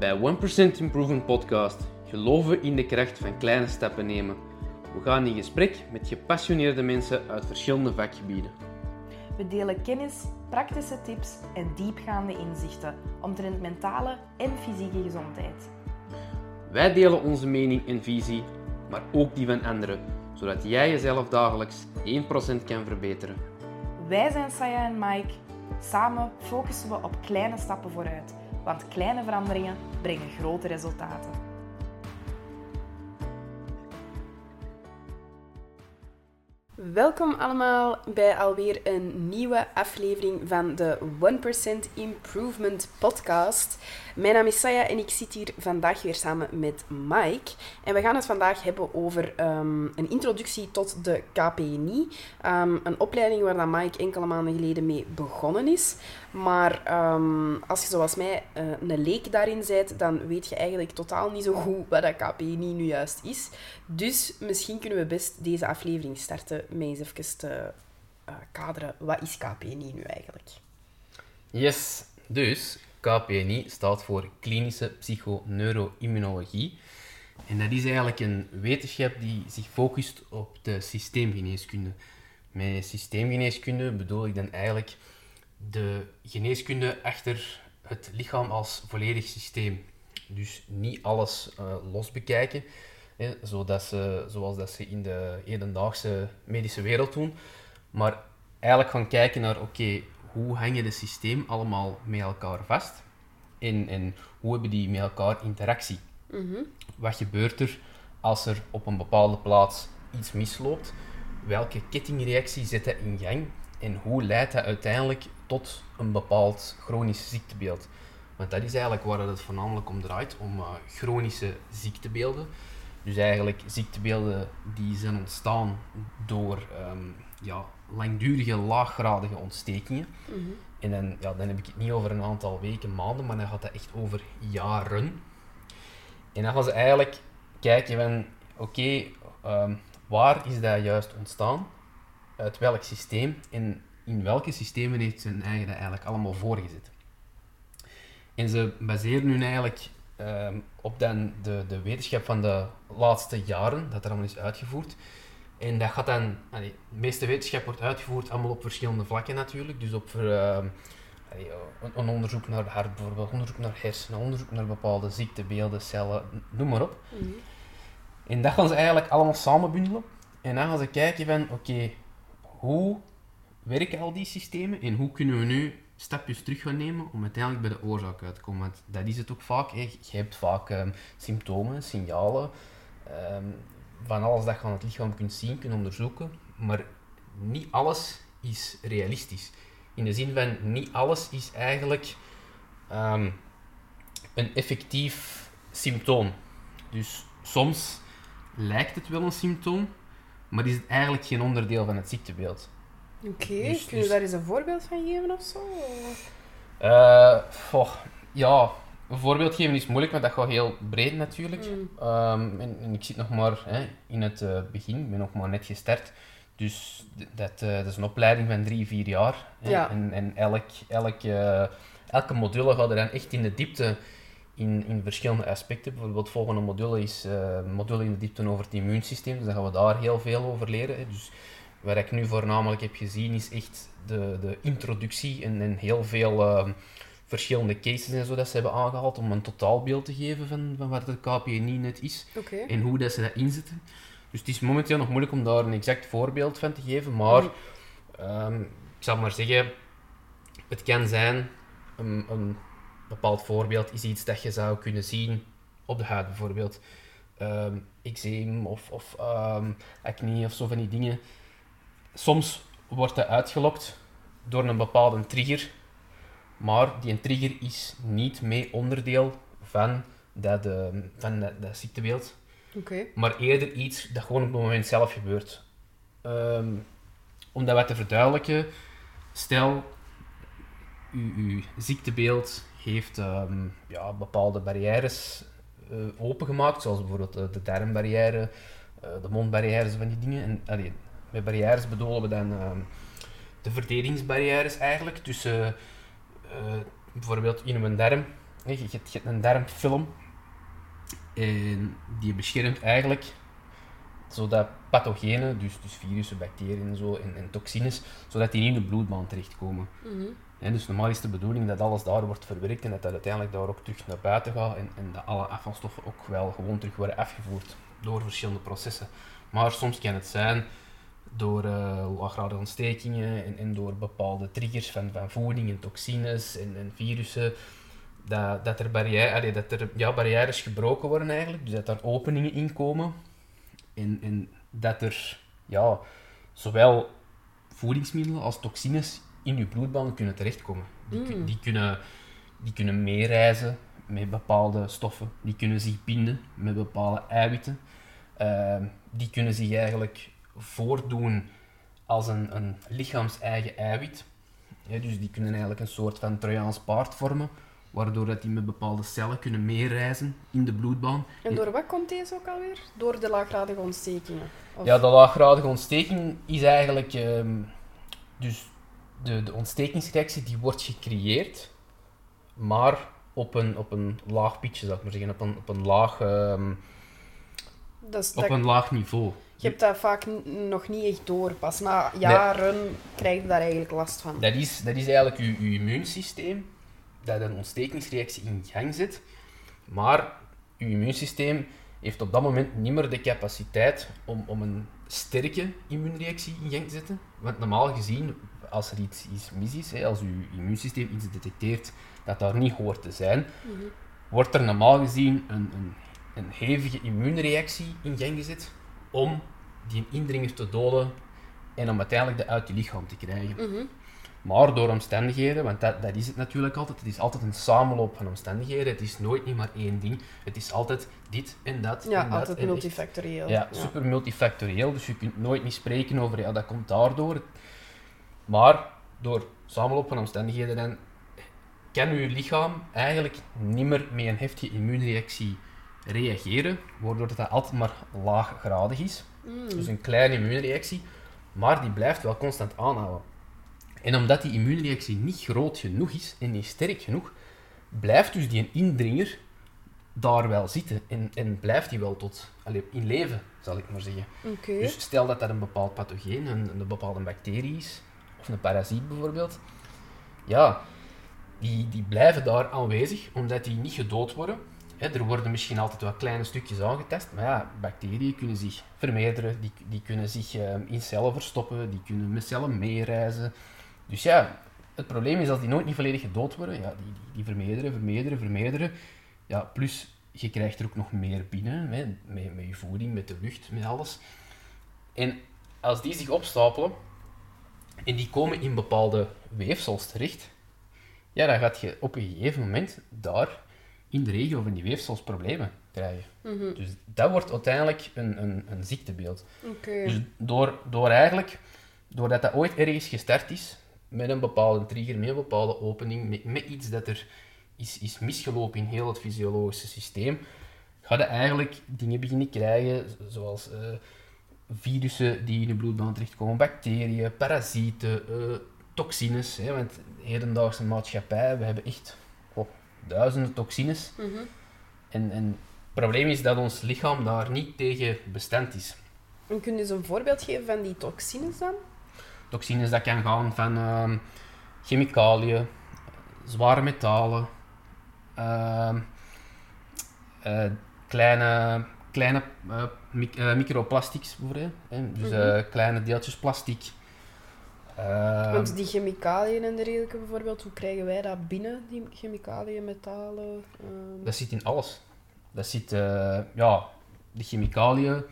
Bij 1% Improvement Podcast geloven we in de kracht van kleine stappen nemen. We gaan in gesprek met gepassioneerde mensen uit verschillende vakgebieden. We delen kennis, praktische tips en diepgaande inzichten omtrent mentale en fysieke gezondheid. Wij delen onze mening en visie, maar ook die van anderen, zodat jij jezelf dagelijks 1% kan verbeteren. Wij zijn Saya en Mike. Samen focussen we op kleine stappen vooruit, want kleine veranderingen brengen grote resultaten. Welkom allemaal bij alweer een nieuwe aflevering van de 1% Improvement Podcast. Mijn naam is Saya en ik zit hier vandaag weer samen met Mike. En we gaan het vandaag hebben over ehm, een introductie tot de KPNI. Ehm, een opleiding waar dan Mike enkele maanden geleden mee begonnen is. Maar ehm, als je zoals mij uh, een leek daarin bent, dan weet je eigenlijk totaal niet zo goed wat dat KPNI nu juist is. Dus misschien kunnen we best deze aflevering starten met eens even te uh, kaderen. Wat is KPNI nu eigenlijk? Yes, dus KPNI staat voor Klinische Psychoneuroimmunologie. En dat is eigenlijk een wetenschap die zich focust op de systeemgeneeskunde. Met systeemgeneeskunde bedoel ik dan eigenlijk de geneeskunde achter het lichaam als volledig systeem. Dus niet alles uh, los bekijken, hè, zodat ze, zoals dat ze in de hedendaagse medische wereld doen, maar eigenlijk gaan kijken naar, oké, hoe hangen de systeem allemaal met elkaar vast en, en hoe hebben die met elkaar interactie. Mhm. Wat gebeurt er als er op een bepaalde plaats iets misloopt? Welke kettingreactie zet dat in gang? En hoe leidt dat uiteindelijk tot een bepaald chronisch ziektebeeld? Want dat is eigenlijk waar het voornamelijk om draait, om uh, chronische ziektebeelden. Dus eigenlijk ziektebeelden die zijn ontstaan door um, ja, langdurige, laaggradige ontstekingen. Mhm. En dan, ja, dan heb ik het niet over een aantal weken, maanden, maar dan gaat het echt over jaren. En dan gaan ze eigenlijk kijken van, oké, um, waar is dat juist ontstaan? Uit welk systeem? En in welke systemen heeft zijn eigen dat eigenlijk allemaal voorgezet? En ze baseren nu eigenlijk um, op dan de, de wetenschap van de laatste jaren, dat er allemaal is uitgevoerd. En dat gaat dan, allee, de meeste wetenschap wordt uitgevoerd allemaal op verschillende vlakken natuurlijk. Dus op uh, allee, een, onderzoek naar hart bijvoorbeeld, onderzoek naar hersenen, onderzoek naar bepaalde ziektebeelden, cellen, noem maar op. Mm -hmm. En dat gaan ze eigenlijk allemaal samenbundelen. En dan gaan ze kijken van, oké, okay, hoe werken al die systemen en hoe kunnen we nu stapjes terug gaan nemen om uiteindelijk bij de oorzaak uit te komen. Want dat is het ook vaak. Je hebt vaak um, symptomen, signalen, um, van alles dat je aan het lichaam kunt zien, kunt onderzoeken, maar niet alles is realistisch. In de zin van, niet alles is eigenlijk um, een effectief symptoom. Dus soms lijkt het wel een symptoom, maar is het eigenlijk geen onderdeel van het ziektebeeld. Oké, okay, dus, kun je dus, daar eens een voorbeeld van geven of zo? Uh, oh, ja, een voorbeeld geven is moeilijk, want dat gaat heel breed natuurlijk. Mm. Um, en, en, ik zit nog maar hè, in het uh, begin, ik ben nog maar net gestart. Dus dat, uh, dat is een opleiding van drie, vier jaar. Hè. Ja. En, en elk, elk, elke module gaat er dan echt in de diepte in, in verschillende aspecten. Bijvoorbeeld het volgende module is een module in de diepte over het immuunsysteem. Dus dan gaan we daar heel veel over leren. Hè. Dus wat ik nu voornamelijk heb gezien is echt de, de introductie en, en heel veel verschillende cases en zo dat ze hebben aangehaald om een totaalbeeld te geven van, van wat de KPNI net is okay. en hoe dat ze dat inzetten. Dus het is momenteel nog moeilijk om daar een exact voorbeeld van te geven, maar Mm. um, ik zal maar zeggen, het kan zijn, een, een bepaald voorbeeld is iets dat je zou kunnen zien op de huid bijvoorbeeld. Um, eczeem of, of um, acne of zo van die dingen. Soms wordt dat uitgelokt door een bepaalde trigger maar die trigger is niet mee onderdeel van dat, uh, van dat, dat ziektebeeld. Okay. Maar eerder iets dat gewoon op het moment zelf gebeurt. Um, om dat wat te verduidelijken, stel, uw, uw ziektebeeld heeft um, ja, bepaalde barrières uh, opengemaakt, zoals bijvoorbeeld de, de darmbarrière, uh, de mondbarrières, van die dingen. En, allee, met barrières bedoelen we dan um, de verdedigingsbarrières eigenlijk tussen uh, bijvoorbeeld in mijn darm je, je, hebt- je hebt een darmfilm en die beschermt eigenlijk zodat pathogenen, dus, dus virussen, bacteriën en zo, en, en toxines, zodat die niet in de bloedbaan terechtkomen. Mhm. Dus normaal is de bedoeling dat alles daar wordt verwerkt en dat dat uiteindelijk daar ook terug naar buiten gaat en, en dat alle afvalstoffen ook wel gewoon terug worden afgevoerd door verschillende processen. Maar soms kan het zijn door uh, laaggradige ontstekingen en, en door bepaalde triggers van, van voeding en toxines en, en virussen, dat, dat er, barrière, allee, dat er ja, barrières gebroken worden eigenlijk, dus dat er openingen in komen en, en dat er ja, zowel voedingsmiddelen als toxines in je bloedbaan kunnen terechtkomen. Die, Mm. die, kunnen, die kunnen meereizen met bepaalde stoffen, die kunnen zich binden met bepaalde eiwitten, Ehm, die kunnen zich eigenlijk voordoen als een, een lichaams-eigen eiwit. Ja, dus die kunnen eigenlijk een soort van Trojaans paard vormen, waardoor dat die met bepaalde cellen kunnen meereizen in de bloedbaan. En door wat komt deze ook alweer? Door de laaggradige ontstekingen? Of- Ja, de laaggradige ontsteking is eigenlijk... ehm, dus de, de ontstekingsreactie die wordt gecreëerd, maar op een, op een laag pitje, zou ik maar zeggen. Op een, op een, laag, ehm, dat is, op dat- een laag niveau. Je hebt dat vaak nog niet echt door. Pas na jaren krijg je daar eigenlijk last van. Dat is, dat is eigenlijk je, je immuunsysteem dat een ontstekingsreactie in gang zet. Maar je immuunsysteem heeft op dat moment niet meer de capaciteit om, om een sterke immuunreactie in gang te zetten. Want normaal gezien, als er iets, iets mis is, hè, als je immuunsysteem iets detecteert dat daar niet hoort te zijn, Mhm. wordt er normaal gezien een, een, een hevige immuunreactie in gang gezet om die indringer te doden en om uiteindelijk dat uit je lichaam te krijgen. Mhm. Maar door omstandigheden, want dat, dat is het natuurlijk altijd, het is altijd een samenloop van omstandigheden. Het is nooit niet maar één ding. Het is altijd dit en dat Ja, en dat. altijd multifactorieel. Ja, super multifactorieel, dus je kunt nooit niet spreken over ja, dat komt daardoor. Maar door samenloop van omstandigheden dan kan je lichaam eigenlijk niet meer met een heftige immuunreactie reageren, waardoor dat altijd maar laaggradig is. Mm. Dus een kleine immuunreactie, maar die blijft wel constant aanhouden. En omdat die immuunreactie niet groot genoeg is en niet sterk genoeg, blijft dus die indringer daar wel zitten en, en blijft die wel tot allee, in leven, zal ik maar zeggen. Dus stel dat dat een bepaald pathogeen, een, een bepaalde bacterie is, of een parasiet bijvoorbeeld, ja, die, die blijven daar aanwezig omdat die niet gedood worden. Er worden misschien altijd wel kleine stukjes aangetast, maar ja, bacteriën kunnen zich vermeerderen, die, die kunnen zich eh, in cellen verstoppen, die kunnen met cellen meereizen. Dus ja, het probleem is als die nooit niet volledig gedood worden, ja, die, die, die vermeerderen, vermeerderen, vermeerderen. Ja, plus je krijgt er ook nog meer binnen, hè, met, met je voeding, met de lucht, met alles. En als die zich opstapelen en die komen in bepaalde weefsels terecht, ja, dan gaat je op een gegeven moment daar in de regio van die weefsels problemen krijgen. Mhm. Dus dat wordt uiteindelijk een, een, een ziektebeeld. Dus door, door eigenlijk, doordat dat ooit ergens gestart is, met een bepaalde trigger, met een bepaalde opening, met, met iets dat er is, is misgelopen in heel het fysiologische systeem, ga je eigenlijk dingen beginnen krijgen, zoals eh, virussen die in de bloedbaan terechtkomen, bacteriën, parasieten, eh, toxines. Hè, want hedendaagse maatschappij, we hebben echt duizenden toxines. Mhm. En, en het probleem is dat ons lichaam daar niet tegen bestand is. En kun je eens een voorbeeld geven van die toxines dan? Toxines, dat kan gaan van ehm, chemicaliën, zware metalen, ehm, eh, kleine, kleine eh, eh, microplastics bijvoorbeeld. Hè? Dus Mhm. kleine deeltjes plastic. Ehm, Want die chemicaliën en dergelijke bijvoorbeeld, hoe krijgen wij dat binnen, die chemicaliën, metalen? ehm? Dat zit in alles. Dat zit, eh, ja, de chemicaliën,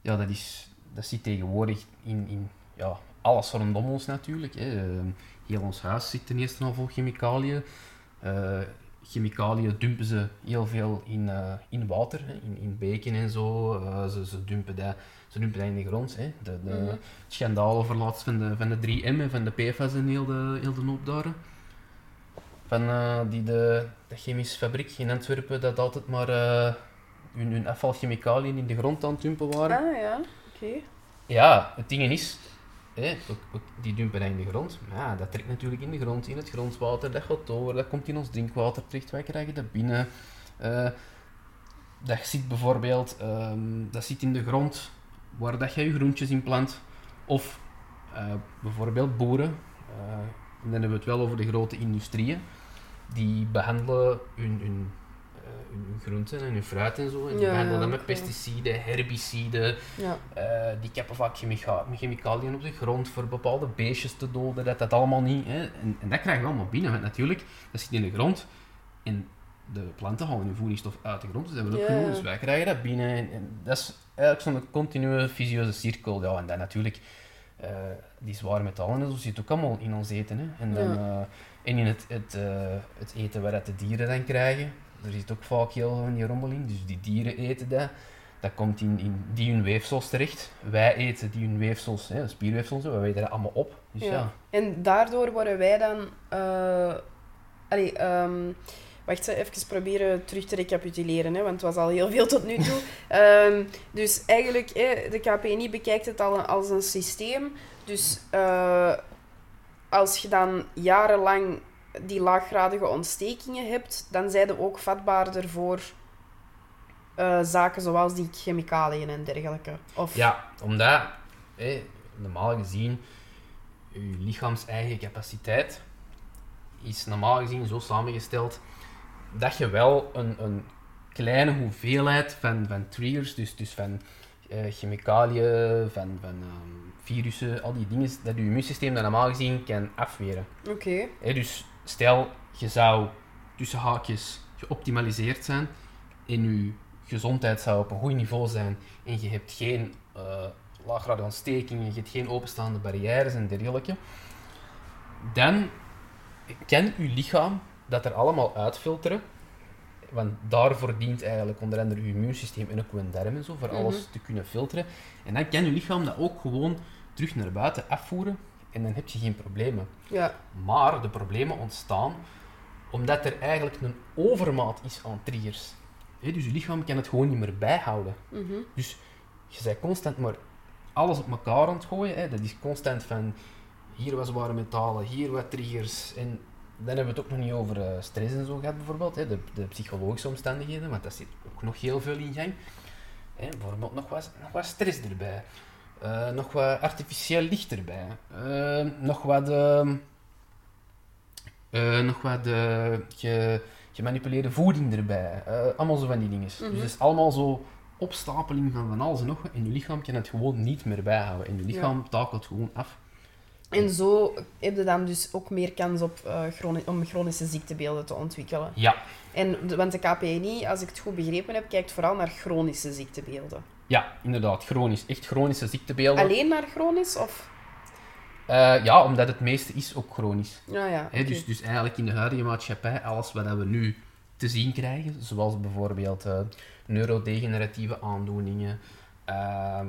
ja, dat, is, dat zit tegenwoordig in, in ja, alles rondom ons natuurlijk. Hè. Eh, heel ons huis zit ten eerste al vol chemicaliën. Eh, chemicaliën dumpen ze heel veel in, eh, in water, hè, in, in beken en zo. Ze, ze, dumpen dat, de grond. Hè. De, de Mhm. schandaal over laatst van de, van de 3M en van de PFAS en heel de, heel de hoop daar. hè. Van eh, die de, de chemische fabriek in Antwerpen, dat altijd maar eh, hun, hun afvalchemicaliën in de grond aan het dumpen waren. Ah ja, oké. Ja, het ding is, hè, ook, ook die dumpen in de grond. Maar ja, dat trekt natuurlijk in de grond, in het grondwater, dat gaat door, dat komt in ons drinkwater terecht, wij krijgen dat binnen. Eh, dat zit bijvoorbeeld, ehm, dat zit in de grond waar dat je je groentjes in plant. Of eh, bijvoorbeeld boeren, eh, dan hebben we het wel over de grote industrieën, die behandelen hun, hun, eh, hun groenten en hun fruit en zo, en die Ja, behandelen dat met pesticiden, herbiciden, Ja. die kappen vaak chemica chemicaliën op de grond voor bepaalde beestjes te doden, dat dat allemaal niet. Hè. En, en dat krijgen we allemaal binnen, want natuurlijk, dat zit in de grond. En de planten halen hun voedingsstof uit de grond, dus dat hebben we ook genoeg, dus wij krijgen dat binnen. En, en dat is eigenlijk zo'n continue visieuze cirkel. Ja, en dan natuurlijk, eh, die zware metallen en zo zit ook allemaal in ons eten. Hè. En, dan, eh, en in het, het, eh, het eten waar dat de dieren dan krijgen, er zit ook vaak heel veel van die rommel in, dus die dieren eten dat. Dat komt in, in die hun weefsels terecht. Wij eten die hun weefsels, hè, spierweefsels, wij weten dat allemaal op. Dus ja. Ja. En daardoor worden wij dan... allee, ehm, wacht, even proberen terug te recapituleren, hè, want het was al heel veel tot nu toe. Ehm, dus eigenlijk, hè, de KPNI bekijkt het al als een systeem. Dus eh, als je dan jarenlang die laaggradige ontstekingen hebt, dan zijn je ook vatbaarder voor eh, zaken zoals die chemicaliën en dergelijke. Of, Ja, omdat, normaal gezien, je lichaams-eigen capaciteit is normaal gezien zo samengesteld dat je wel een, een kleine hoeveelheid van, van triggers, dus, dus van eh, chemicaliën, van, van ehm, virussen, al die dingen, dat je immuunsysteem dat normaal gezien kan afweren. Oké. Dus stel, je zou tussen haakjes geoptimaliseerd zijn en je gezondheid zou op een goed niveau zijn en je hebt geen uh, laaggradige ontstekingen, je hebt geen openstaande barrières en dergelijke, dan kan je lichaam dat er allemaal uitfilteren. Want daarvoor dient eigenlijk onder andere je immuunsysteem en ook je darmen zo, voor Mhm. alles te kunnen filteren. En dan kan je lichaam dat ook gewoon terug naar buiten afvoeren en dan heb je geen problemen. Ja. Maar de problemen ontstaan omdat er eigenlijk een overmaat is aan triggers. Dus je lichaam kan het gewoon niet meer bijhouden. Mhm. Dus je bent constant maar alles op elkaar aan het gooien. Dat is constant van hier wat zware metalen, hier wat triggers. En dan hebben we het ook nog niet over eh, stress en zo gehad bijvoorbeeld. Hè. De, de psychologische omstandigheden, want dat zit ook nog heel veel in gang. Hè. Bijvoorbeeld nog wat, nog wat stress erbij. Eh, nog wat artificieel licht erbij. Eh, nog wat... ehm, eh, nog wat eh, ge, gemanipuleerde voeding erbij. Allemaal zo van die dingen. Mhm. Dus het is allemaal zo opstapeling van van alles en nog. En je lichaam kan het gewoon niet meer bijhouden. En je lichaam takelt gewoon af. En zo heb je dan dus ook meer kans op, eh, chroni- om chronische ziektebeelden te ontwikkelen. Ja, En, want de KPNI, als ik het goed begrepen heb, kijkt vooral naar chronische ziektebeelden. ja, inderdaad. Chronisch. Echt chronische ziektebeelden. Alleen naar chronisch? Of? Eh, ja, omdat het meeste is ook chronisch. Ja, ja. Dus, dus eigenlijk in de huidige maatschappij, alles wat we nu te zien krijgen, zoals bijvoorbeeld eh, neurodegeneratieve aandoeningen, ehm,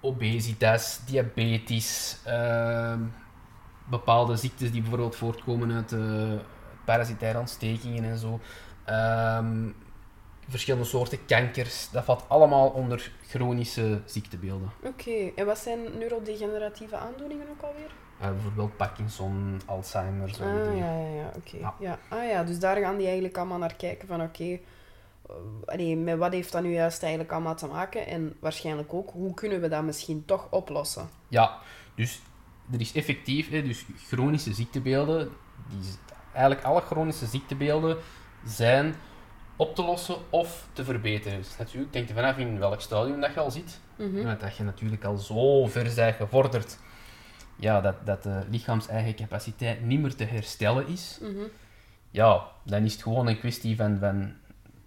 obesitas, diabetes, ehm, bepaalde ziektes die bijvoorbeeld voortkomen uit eh parasitaire ontstekingen en zo, ehm, verschillende soorten kankers, dat valt allemaal onder chronische ziektebeelden. Oké, en wat zijn neurodegeneratieve aandoeningen ook alweer? Eh, bijvoorbeeld Parkinson, Alzheimer, zo. Ah, ja, ja, ja, oké. Ja. Ja. Ah ja, dus daar gaan die eigenlijk allemaal naar kijken van oké, allee, met wat heeft dat nu juist eigenlijk allemaal te maken? En waarschijnlijk ook, hoe kunnen we dat misschien toch oplossen? Ja, dus er is effectief, hè, dus chronische ziektebeelden, die, eigenlijk alle chronische ziektebeelden zijn op te lossen of te verbeteren. Dus natuurlijk denkt er vanaf in welk stadium dat je al zit. Want dat je natuurlijk al zo ver bent gevorderd, ja, dat, dat de lichaams-eigen capaciteit niet meer te herstellen is, Mhm. ja, dan is het gewoon een kwestie van, van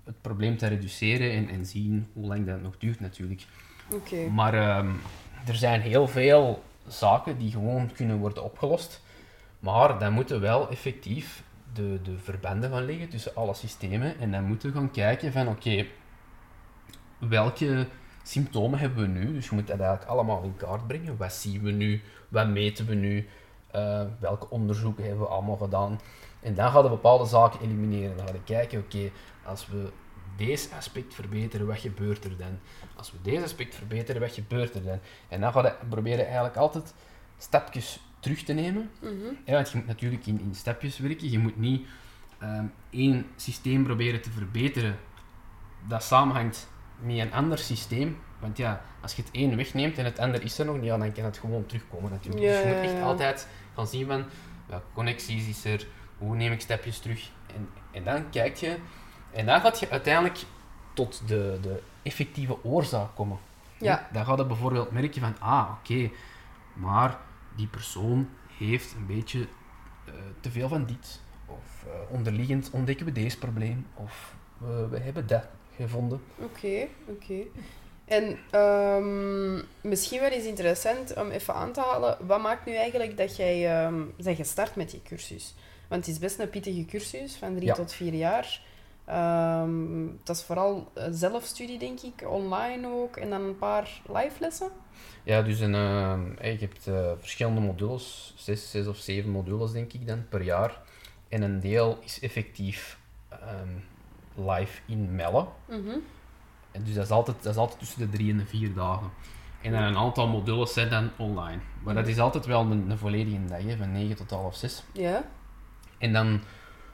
het probleem te reduceren en, en zien hoe lang dat nog duurt natuurlijk. Oké. Maar ehm, er zijn heel veel zaken die gewoon kunnen worden opgelost. Maar dan moeten wel effectief de, de verbanden van liggen tussen alle systemen. En dan moeten we gaan kijken van oké, welke symptomen hebben we nu? Dus je moet dat eigenlijk allemaal in kaart brengen. Wat zien we nu? Wat meten we nu? Eh, welke onderzoeken hebben we allemaal gedaan? En dan gaan we bepaalde zaken elimineren. Dan gaan we kijken, oké, als we deze aspect verbeteren, wat gebeurt er dan? Als we deze aspect verbeteren, wat gebeurt er dan? En dan ga je proberen eigenlijk altijd stapjes terug te nemen. Mhm. Ja, want je moet natuurlijk in, in stapjes werken. Je moet niet ehm, één systeem proberen te verbeteren dat samenhangt met een ander systeem. Want ja, als je het één wegneemt en het ander is er nog niet, ja, dan kan het gewoon terugkomen natuurlijk. Dus je moet echt altijd gaan zien van welke connecties is er, hoe neem ik stapjes terug. En, en dan kijk je, en dan gaat je uiteindelijk tot de, de effectieve oorzaak komen. Ja. Dan gaat je bijvoorbeeld merken van, ah, oké, maar die persoon heeft een beetje eh, te veel van dit. Of eh, onderliggend ontdekken we deze probleem. Of eh, we hebben dat gevonden. Oké, oké. En ehm, misschien wel eens interessant om even aan te halen, wat maakt nu eigenlijk dat jij ehm bent gestart met die cursus? Want het is best een pittige cursus, van drie Ja. tot vier jaar. Ehm dat is vooral eh, zelfstudie, denk ik, online ook, en dan een paar live lessen. Ja, dus een, eh, je hebt eh, verschillende modules, zes, zes of zeven modules denk ik dan per jaar. En een deel is effectief ehm, live in Melle. Mhm. En dus dat is, altijd, dat is altijd tussen de drie en de vier dagen. En dan een aantal modules zijn dan online. Maar dat is altijd wel een, een volledige dag, hè, van 9 tot half 6. Ja, En dan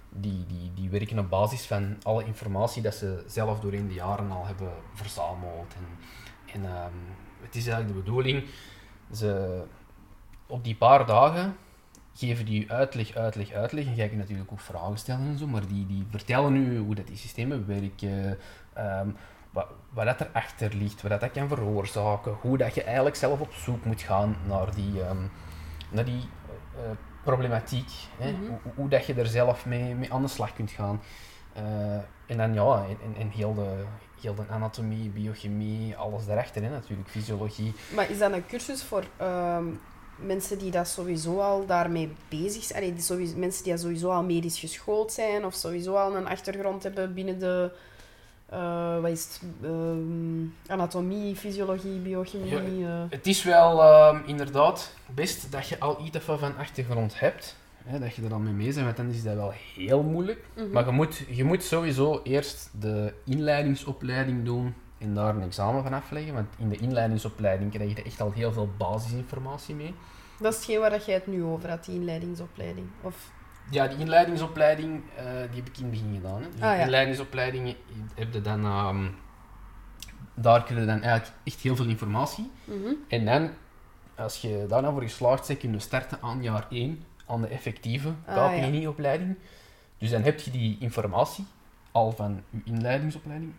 die, die, die werken op basis van alle informatie dat ze zelf doorheen de jaren al hebben verzameld. En, en ehm, het is eigenlijk de bedoeling, ze, op die paar dagen geven die uitleg, uitleg, uitleg. En jij kunt natuurlijk ook vragen stellen en zo, maar die, die vertellen u hoe dat die systemen werken, ehm, wat, wat dat erachter ligt, wat dat, kan veroorzaken, hoe dat je eigenlijk zelf op zoek moet gaan naar die, ehm, naar die eh, problematiek. Hè? Mhm. hoe, hoe dat je er zelf mee, mee aan de slag kunt gaan. Eh, en dan ja, en, heel, de, heel de anatomie, biochemie, alles daarachter hè, natuurlijk, fysiologie. maar is dat een cursus voor ehm, mensen die dat sowieso al daarmee bezig zijn? Allee, die sowieso, mensen die dat sowieso al medisch geschoold zijn of sowieso al een achtergrond hebben binnen de eh, wat is het, ehm, anatomie, fysiologie, biochemie? eh. Het is wel ehm, inderdaad best dat je al iets van van achtergrond hebt. Hè, dat je er dan mee mee bent, want dan is dat wel heel moeilijk. Mhm. Maar je moet, je moet sowieso eerst de inleidingsopleiding doen en daar een examen van afleggen. Want in de inleidingsopleiding krijg je echt al heel veel basisinformatie mee. Dat is hetgeen waar dat jij het nu over had, die inleidingsopleiding. Of, Ja, die inleidingsopleiding eh, die heb ik in het begin gedaan. Hè. Dus Ah, de ja. inleidingsopleiding heb je dan, ehm, daar je dan eigenlijk echt heel veel informatie. Mhm. En dan, als je daar nou voor geslaagd bent, kun je starten aan jaar 1, aan de effectieve Ah, KPNI-opleiding. Dus dan heb je die informatie al van je inleidingsopleiding.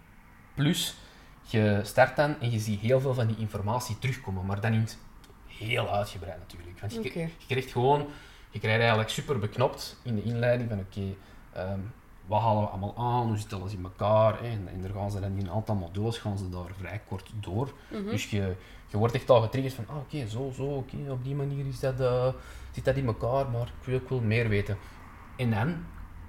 Plus, je start dan en je ziet heel veel van die informatie terugkomen, maar dan in het heel uitgebreid natuurlijk. Want je krijgt gewoon, je krijgt eigenlijk super beknopt in de inleiding van oké, ehm, wat halen we allemaal aan, hoe zit alles in elkaar. Hè? En, en daar gaan ze dan in een aantal modules gaan ze daar vrij kort door. Mhm. Dus je, je wordt echt al getriggerd van, ah, oké, zo, zo, oké, op die manier is dat, eh, zit dat in elkaar, maar ik wil, ik wil meer weten. En dan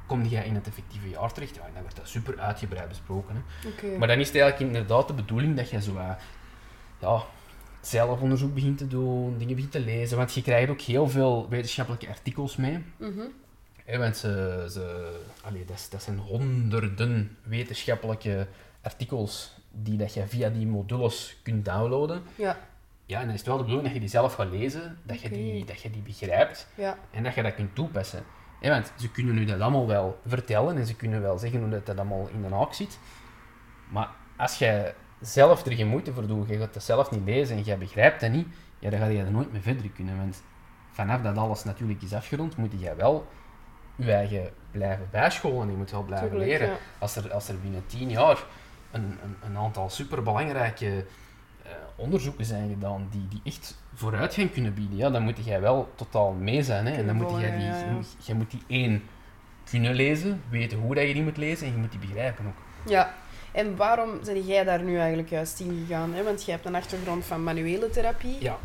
kom je in het effectieve jaar terecht, ja, en dan wordt dat super uitgebreid besproken. Hè. Maar dan is het eigenlijk inderdaad de bedoeling dat je zo, eh, ja, zelf onderzoek begint te doen, dingen begint te lezen, want je krijgt ook heel veel wetenschappelijke artikels mee. Mhm. Want ze, ze, allee, dat, dat zijn honderden wetenschappelijke artikels die dat je via die modules kunt downloaden. Ja, Ja, en dan is het wel de bedoeling dat je die zelf gaat lezen, dat je, die, dat je die begrijpt ja. en dat je dat kunt toepassen. Want ze kunnen nu dat allemaal wel vertellen en ze kunnen wel zeggen hoe dat, dat allemaal in de haak zit. Maar als jij zelf er geen moeite voor doet, je gaat dat zelf niet lezen en jij begrijpt dat niet, ja, dan ga je er nooit mee verder kunnen. Want vanaf dat alles natuurlijk is afgerond, moet jij wel je eigen blijven bijscholen. Je moet wel blijven Tuurlijk, leren. ja. Als, er, als er binnen tien jaar een, een, een aantal superbelangrijke eh, onderzoeken zijn gedaan die, die echt vooruitgang kunnen bieden, ja, dan moet jij wel totaal mee zijn. Hè? En dan moet jij die, ja, ja. je jij moet die één kunnen lezen, weten hoe dat je die moet lezen en je moet die begrijpen ook. Ja. En waarom ben jij daar nu eigenlijk juist in gegaan? Hè? Want jij hebt een achtergrond van manuele therapie. Ja.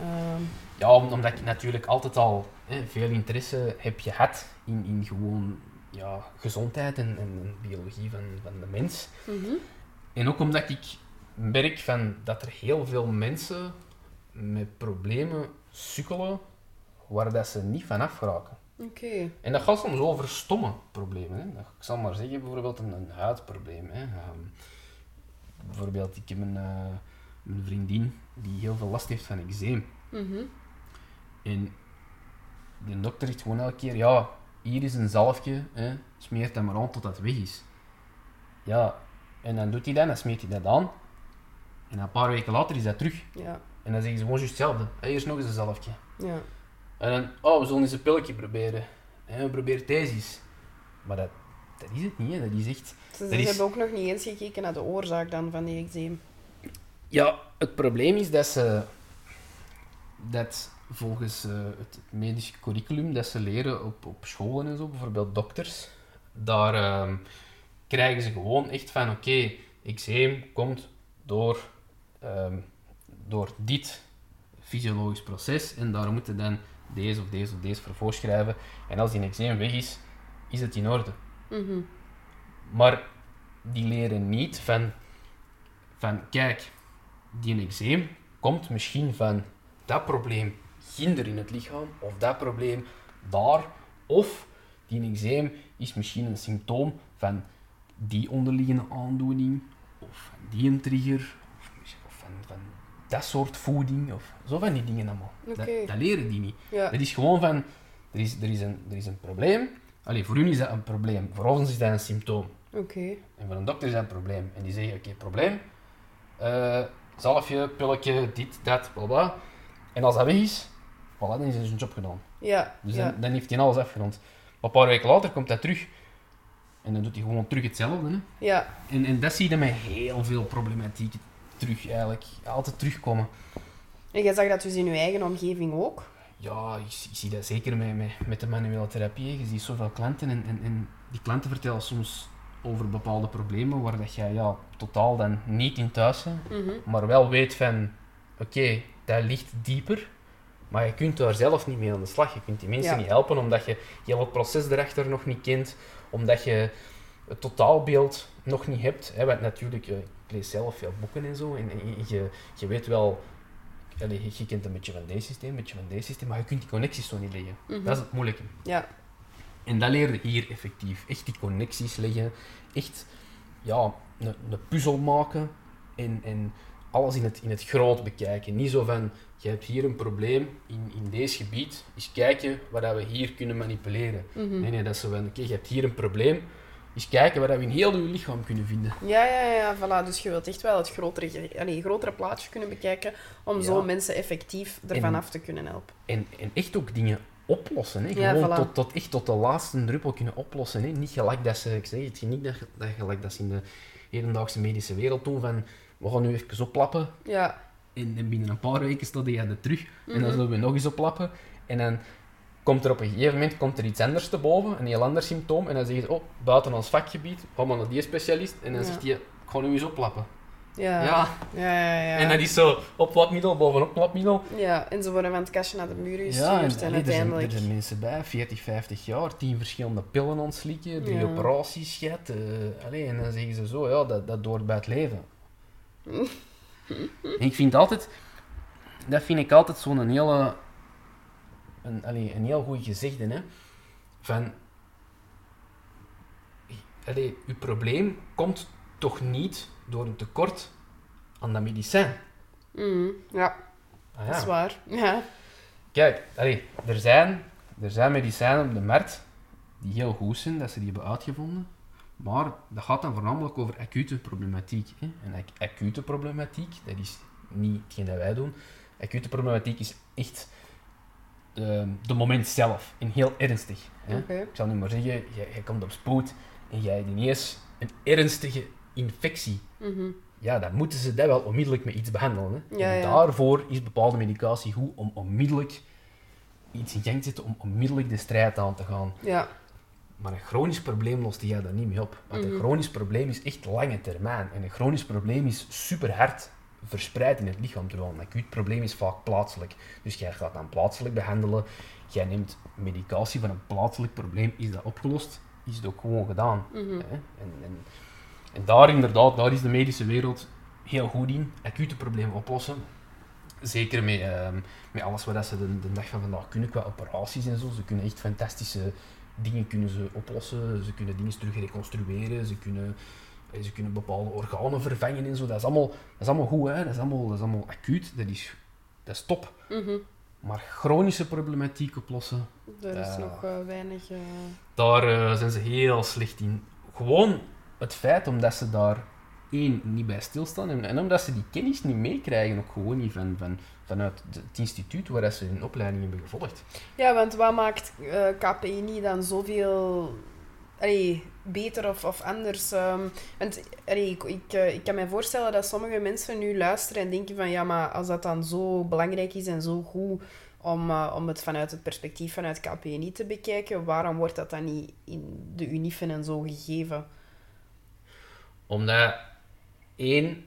Ehm, Ja, om- omdat ik natuurlijk altijd al hè, veel interesse heb gehad in, in gewoon ja, gezondheid en, en biologie van, van de mens. mhm. En ook omdat ik merk van dat er heel veel mensen met problemen sukkelen waar dat ze niet van afraken. Oké. En dat gaat soms over stomme problemen. Hè. Ik zal maar zeggen, bijvoorbeeld een, een huidprobleem. Hè. Ehm, bijvoorbeeld, ik heb een, eh, een vriendin die heel veel last heeft van eczeem. Mhm. En de dokter zegt gewoon elke keer, ja, hier is een zalfje, hè, smeert dat maar aan tot dat weg is. Ja, en dan doet hij dat, dan smeert hij dat aan. En een paar weken later is dat terug. Ja. En dan zeggen ze gewoon juist hetzelfde. Hier is nog eens een zalfje. Ja. En dan, oh, we zullen eens een pilletje proberen. En we proberen eens. Maar dat, dat is het niet, hè. dat is echt... Ze, Dat ze is- hebben ook nog niet eens gekeken naar de oorzaak dan van die eczeem. Ja, het probleem is dat ze... Dat volgens eh, het medisch curriculum dat ze leren op, op scholen en zo, bijvoorbeeld dokters, daar ehm, krijgen ze gewoon echt van, oké, eczeem komt door, ehm, door dit fysiologisch proces en daar moeten dan deze of deze of deze voor voorschrijven. En als die eczeem weg is, is het in orde. Mhm. Maar die leren niet van, van kijk, die eczeem komt misschien van dat probleem ginder in het lichaam, of dat probleem daar, of die eczeem is misschien een symptoom van die onderliggende aandoening, of van die een trigger, of van, van dat soort voeding, of zo van die dingen allemaal. Dat, dat leren die niet. Ja. Het is gewoon van, er is, er is, een, er is een probleem. Allee, voor u is dat een probleem, voor ons is dat een symptoom. Oké. En voor een dokter is dat een probleem. En die zeggen, oké, probleem, eh, zalfje, pilletje, dit, dat, bla bla. En als dat weg is, voilà, dan is hij zijn job gedaan. Ja. Dus ja. dan, dan heeft hij alles afgerond. Maar een paar weken later komt hij terug. En dan doet hij gewoon terug hetzelfde. Hè. Ja. En, en dat zie je met heel veel problematiek terug, eigenlijk. Altijd terugkomen. En jij zag dat dus in je eigen omgeving ook? Ja, ik, zie- ik zie dat zeker met, met, met de manuele therapie. Je ziet zoveel klanten en, en, en die klanten vertellen soms over bepaalde problemen waar dat jij ja, totaal dan niet in thuis bent, Mhm. maar wel weet van, oké, dat ligt dieper, maar je kunt daar zelf niet mee aan de slag. Je kunt die mensen Ja. niet helpen omdat je heel het proces erachter nog niet kent, omdat je het totaalbeeld nog niet hebt. Hè, want natuurlijk, eh, lees zelf veel boeken en zo, en, en je, je weet wel, je, je kent een beetje van deze systeem, een beetje van deze systeem, maar je kunt die connecties zo niet leggen. Mhm. Dat is het moeilijke. Ja. En dat leerde hier effectief. Echt die connecties leggen. Echt ja, een, een puzzel maken. En, en alles in het, in het groot bekijken. Niet zo van, je hebt hier een probleem in, in deze gebied. Eens kijken wat dat we hier kunnen manipuleren. Mhm. Nee, nee, dat is zo van, oké, je hebt hier een probleem. Eens kijken wat dat we in heel je lichaam kunnen vinden. Ja, ja, ja, voilà. Dus je wilt echt wel het grotere, allee, grotere plaatje kunnen bekijken om Ja. zo mensen effectief ervan En- af te kunnen helpen. En, en echt ook dingen oplossen. Hè. Ja, Gewoon voilà. tot, tot, echt tot de laatste druppel kunnen oplossen. Hè. Niet gelijk dat ze, ik zeg het, niet dat, dat gelijk dat ze in de hedendaagse medische wereld doen van, we gaan nu even oplappen Ja. En, en binnen een paar weken staat hij er terug. En dan Mhm. zullen we nog eens oplappen. En dan komt er op een gegeven moment komt er iets anders te boven, een heel ander symptoom. En dan zeggen ze, oh, buiten ons vakgebied, gaan we naar die specialist. En dan Ja. zegt hij, ik ga nu eens oplappen. Ja. Ja. Ja, ja, ja. En dat is zo, oplapmiddel boven oplapmiddel. Ja, en ze worden van het kastje naar de muur gestuurd Ja, en, en, allee, er, zijn, er zijn mensen bij, 40, 50 jaar, 10 verschillende pillen ontslikken, drie operaties gehad. eh, allee, en dan zeggen ze zo, ja, dat, dat hoort bij het leven. En ik vind altijd, dat vind ik altijd zo'n hele, een, allee, een heel goed gezegde, hè. Van, allee, uw probleem komt toch niet door een tekort aan dat medicijn. Mhm. Ja, Ah, dat is waar. Ja. Kijk, allee, er, zijn, er zijn medicijnen op de markt die heel goed zijn, dat ze die hebben uitgevonden. Maar dat gaat dan voornamelijk over acute problematiek. Hè. En ac- acute problematiek, dat is niet hetgeen dat wij doen. Acute problematiek is echt de, de moment zelf. En heel ernstig. Hè. Ik zal nu maar zeggen, jij, jij komt op spoed en jij hebt ineens een ernstige infectie Mhm. ja, dan moeten ze dat wel onmiddellijk met iets behandelen. Hè. Ja, en daarvoor is bepaalde medicatie goed om onmiddellijk iets in gang te zetten om onmiddellijk de strijd aan te gaan. Ja. Maar een chronisch probleem lost jij daar niet mee op. Want Mhm. een chronisch probleem is echt lange termijn. En een chronisch probleem is super hard verspreid in het lichaam. Terwijl een acuut probleem is vaak plaatselijk. Dus jij gaat dan plaatselijk behandelen. Jij neemt medicatie voor een plaatselijk probleem. Is dat opgelost? Is het ook gewoon gedaan. Mhm. Hè? En, en, en daar inderdaad, daar is de medische wereld heel goed in. Acute problemen oplossen. zeker met, ehm, met alles wat ze de, de dag van vandaag kunnen qua operaties en zo. Ze kunnen echt fantastische dingen kunnen ze oplossen. Ze kunnen dingen terug reconstrueren. Ze kunnen, ze kunnen bepaalde organen vervangen en zo. Dat is allemaal, dat is allemaal goed, hè? Dat, is allemaal, dat is allemaal acuut. Dat is, dat is top. Mhm. Maar chronische problematiek oplossen, Er is Eh. nog eh, weinig... eh, daar eh, zijn ze heel slecht in. Gewoon het feit omdat ze daar één niet bij stilstaan en, en omdat ze die kennis niet meekrijgen, ook gewoon niet van, van, vanuit het instituut waar ze hun opleiding hebben gevolgd. Ja, want wat maakt eh KPNI dan zoveel allee, beter of, of anders? ehm, want allee, ik, ik, eh, ik kan me voorstellen dat sommige mensen nu luisteren en denken van ja, maar als dat dan zo belangrijk is en zo goed om, eh, om het vanuit het perspectief vanuit KPNI te bekijken, waarom wordt dat dan niet in de unifen en zo gegeven? Omdat, één,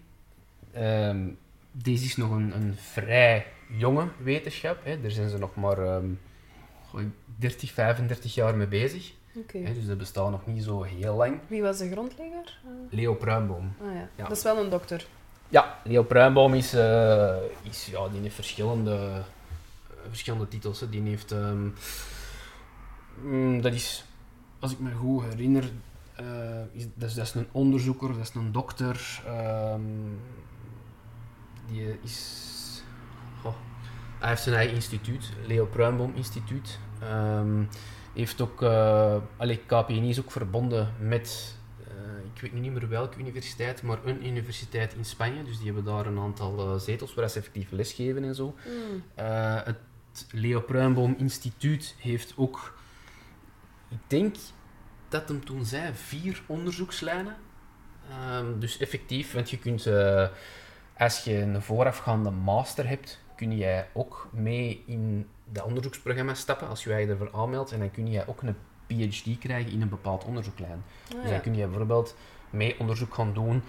ehm, deze is nog een, een vrij jonge wetenschap. Hè. Daar zijn ze nog maar goh, 30, 35 jaar mee bezig. Dus dat bestaat nog niet zo heel lang. Wie was de grondlegger? Leo Pruimboom. ah ja. Ja. dat is wel een dokter. Ja, Leo Pruimboom is, eh, is ja, die heeft verschillende, eh, verschillende titels. Hè. Die heeft, ehm, mm, dat is, als ik me goed herinner, eh, is, dat, is, dat is een onderzoeker, dat is een dokter. ehm, die is, hij heeft zijn eigen instituut, Leo Pruimboom Instituut. Ehm, heeft ook, eh allee, KPNI is ook verbonden met eh, ik weet nu niet meer welke universiteit, maar een universiteit in Spanje. Dus die hebben daar een aantal eh, zetels waar ze effectief lesgeven en zo. Hmm. Het Leo Pruimboom Instituut heeft ook, ik denk dat hem toen zei, vier onderzoekslijnen. Ehm, dus effectief, want je kunt, als je een voorafgaande master hebt, kun jij ook mee in dat onderzoeksprogramma stappen als je je ervoor aanmeldt. En dan kun je ook een PhD krijgen in een bepaald onderzoeklijn. Ah, Dus dan kun je bijvoorbeeld mee onderzoek gaan doen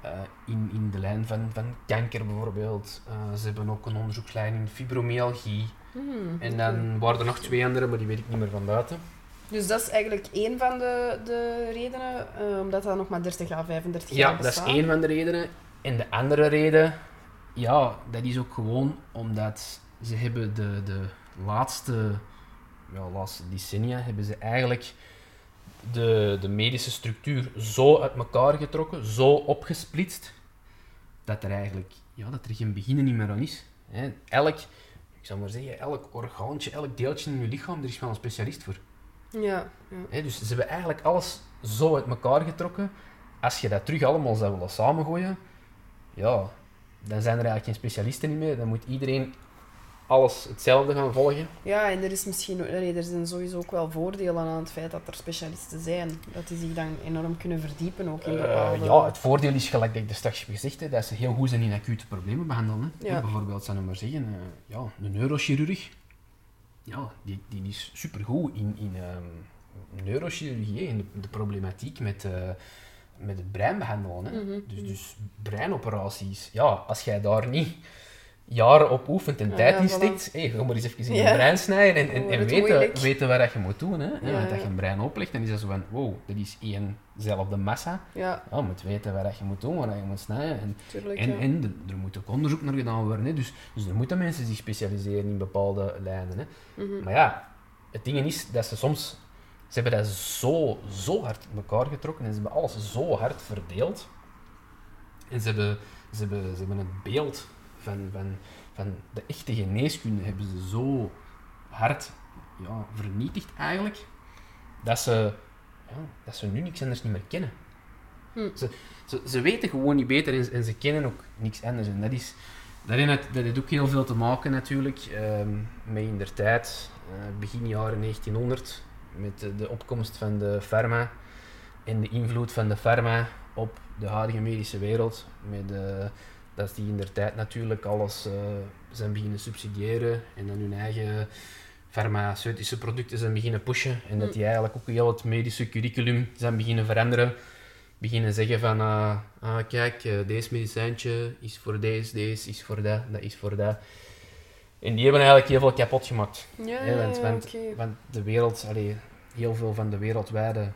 eh, in, in de lijn van, van kanker bijvoorbeeld. Eh, ze hebben ook een onderzoekslijn in fibromyalgie. Hmm, En dan waren er nog twee andere, maar die weet ik niet meer van buiten. Dus dat is eigenlijk één van de, de redenen, eh, omdat dat nog maar 30 à 35 jaar Ja, dat is bestaat. één van de redenen. En de andere reden, ja, dat is ook gewoon omdat ze hebben de, de laatste, ja, laatste decennia hebben ze eigenlijk de, de medische structuur zo uit elkaar getrokken, zo opgesplitst, dat er eigenlijk ja, dat er geen beginnen niet meer aan is. Hè. Elk, ik zou maar zeggen, elk orgaantje, elk deeltje in je lichaam, er is wel een specialist voor. Ja, ja. Hè, dus ze hebben eigenlijk alles zo uit elkaar getrokken. Als je dat terug allemaal zou willen samengooien, ja, dan zijn er eigenlijk geen specialisten meer. Dan moet iedereen alles hetzelfde gaan volgen. ja, en er, is misschien, er zijn sowieso ook wel voordelen aan het feit dat er specialisten zijn. Dat die zich dan enorm kunnen verdiepen ook in Eh, bepaalde... ja, het voordeel is, gelijk dat ik er straks heb gezegd, hè, dat ze heel goed zijn in acute problemen behandelen. Hè. Ja. Bijvoorbeeld, zou ik maar zeggen, eh, ja, een neurochirurg, ja, die, die is supergoed in, in ehm, neurochirurgie, in de, de problematiek met, eh, met het brein behandelen. Hè. Mhm, Dus, mhm. dus breinoperaties, ja, als jij daar niet jaren op oefent en Ja, tijd ja, in voilà. steekt, hey, ga maar eens even in je brein snijden en, en, het weten, weten wat je moet doen. Hè. Want als je een brein oplegt, dan is dat zo van, wow, dat is éénzelfde massa. Ja, je moet weten wat je moet doen, wat je moet snijden. En, tuurlijk. en, ja. en de- er moet ook onderzoek naar gedaan worden. Hè. Dus, dus er moeten mensen zich specialiseren in bepaalde lijnen. Hè. Mhm. Maar ja, het ding is dat ze soms... Ze hebben dat zo, zo hard in elkaar getrokken en ze hebben alles zo hard verdeeld. En ze hebben, ze hebben, ze hebben het beeld van, van, van de echte geneeskunde hebben ze zo hard ja, vernietigd eigenlijk, dat ze, ja, dat ze nu niks anders niet meer kennen. Hm. Ze, ze, ze weten gewoon niet beter en, en ze kennen ook niks anders. En dat, is, heeft, dat heeft ook heel veel te maken natuurlijk ehm, met in der tijd, eh, begin jaren 1900, met de, de opkomst van de pharma en de invloed van de pharma op de huidige medische wereld. Met, eh, dat die in der tijd natuurlijk alles eh, zijn beginnen subsidiëren en dan hun eigen farmaceutische producten zijn beginnen pushen. En dat Hm. die eigenlijk ook heel het medische curriculum zijn beginnen veranderen. Beginnen zeggen van, ah, ah, kijk, eh, deze medicijntje is voor deze, deze is voor dat, dat is voor dat. En die hebben eigenlijk heel veel kapot gemaakt. Ja, hè, want, want, de wereld, allee, heel veel van de wereldwijde,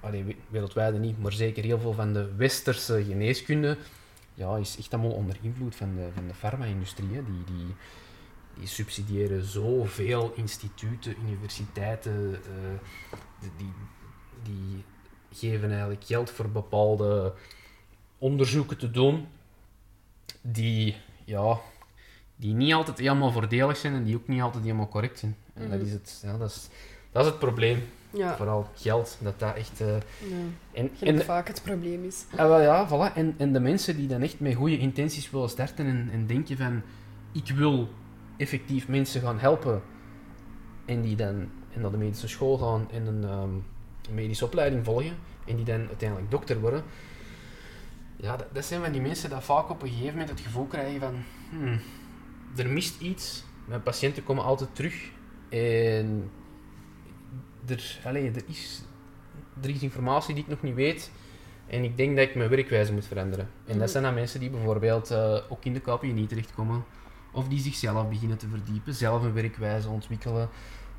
allee, we- wereldwijde niet, maar zeker heel veel van de westerse geneeskunde ja, is echt allemaal onder invloed van de, van de farma-industrie. Die, die, die subsidiëren zoveel instituten, universiteiten, eh, die, die, die geven eigenlijk geld voor bepaalde onderzoeken te doen, die, ja, die niet altijd helemaal voordelig zijn en die ook niet altijd helemaal correct zijn. En dat Mhm. is het, ja, dat is, dat is het probleem. Ja, Vooral geld, dat dat echt... ja. en, en, vaak het probleem is. Ah, wel ja, voilà. En, en de mensen die dan echt met goede intenties willen starten en, en denken van ik wil effectief mensen gaan helpen en die dan en naar de medische school gaan en een ehm, medische opleiding volgen en die dan uiteindelijk dokter worden, ja, dat, dat zijn van die mensen die vaak op een gegeven moment het gevoel krijgen van hmm, er mist iets, mijn patiënten komen altijd terug en er, allee, er, is, er is informatie die ik nog niet weet en ik denk dat ik mijn werkwijze moet veranderen. En Mhm. dat zijn dan mensen die bijvoorbeeld eh, ook in de KPNI terechtkomen, of die zichzelf beginnen te verdiepen, zelf een werkwijze ontwikkelen,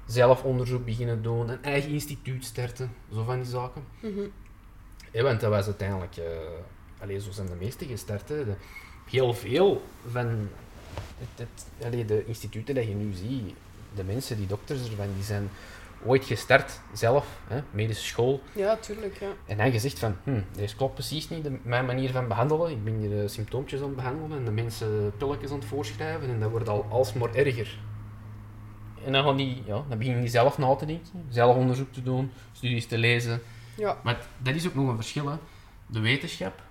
zelf onderzoek beginnen doen, een eigen instituut starten, zo van die zaken. Mhm. Ja, want dat was uiteindelijk, eh allee, zo zijn de meeste gestart. Hè. De- heel veel van het, het, allee, de instituten die je nu ziet, de mensen, die dokters ervan, die zijn ooit gestart zelf, hè, medische school. Ja, tuurlijk, ja. En dan gezegd van, hm, deze klopt precies niet, de, mijn manier van behandelen. Ik ben hier de symptoompjes aan het behandelen en de mensen pilletjes aan het voorschrijven en dat wordt al alsmaar erger. En dan, gaan die, ja, dan beginnen die zelf na te denken, zelf onderzoek te doen, studies te lezen. Ja, Maar dat is ook nog een verschil. Hè. De wetenschap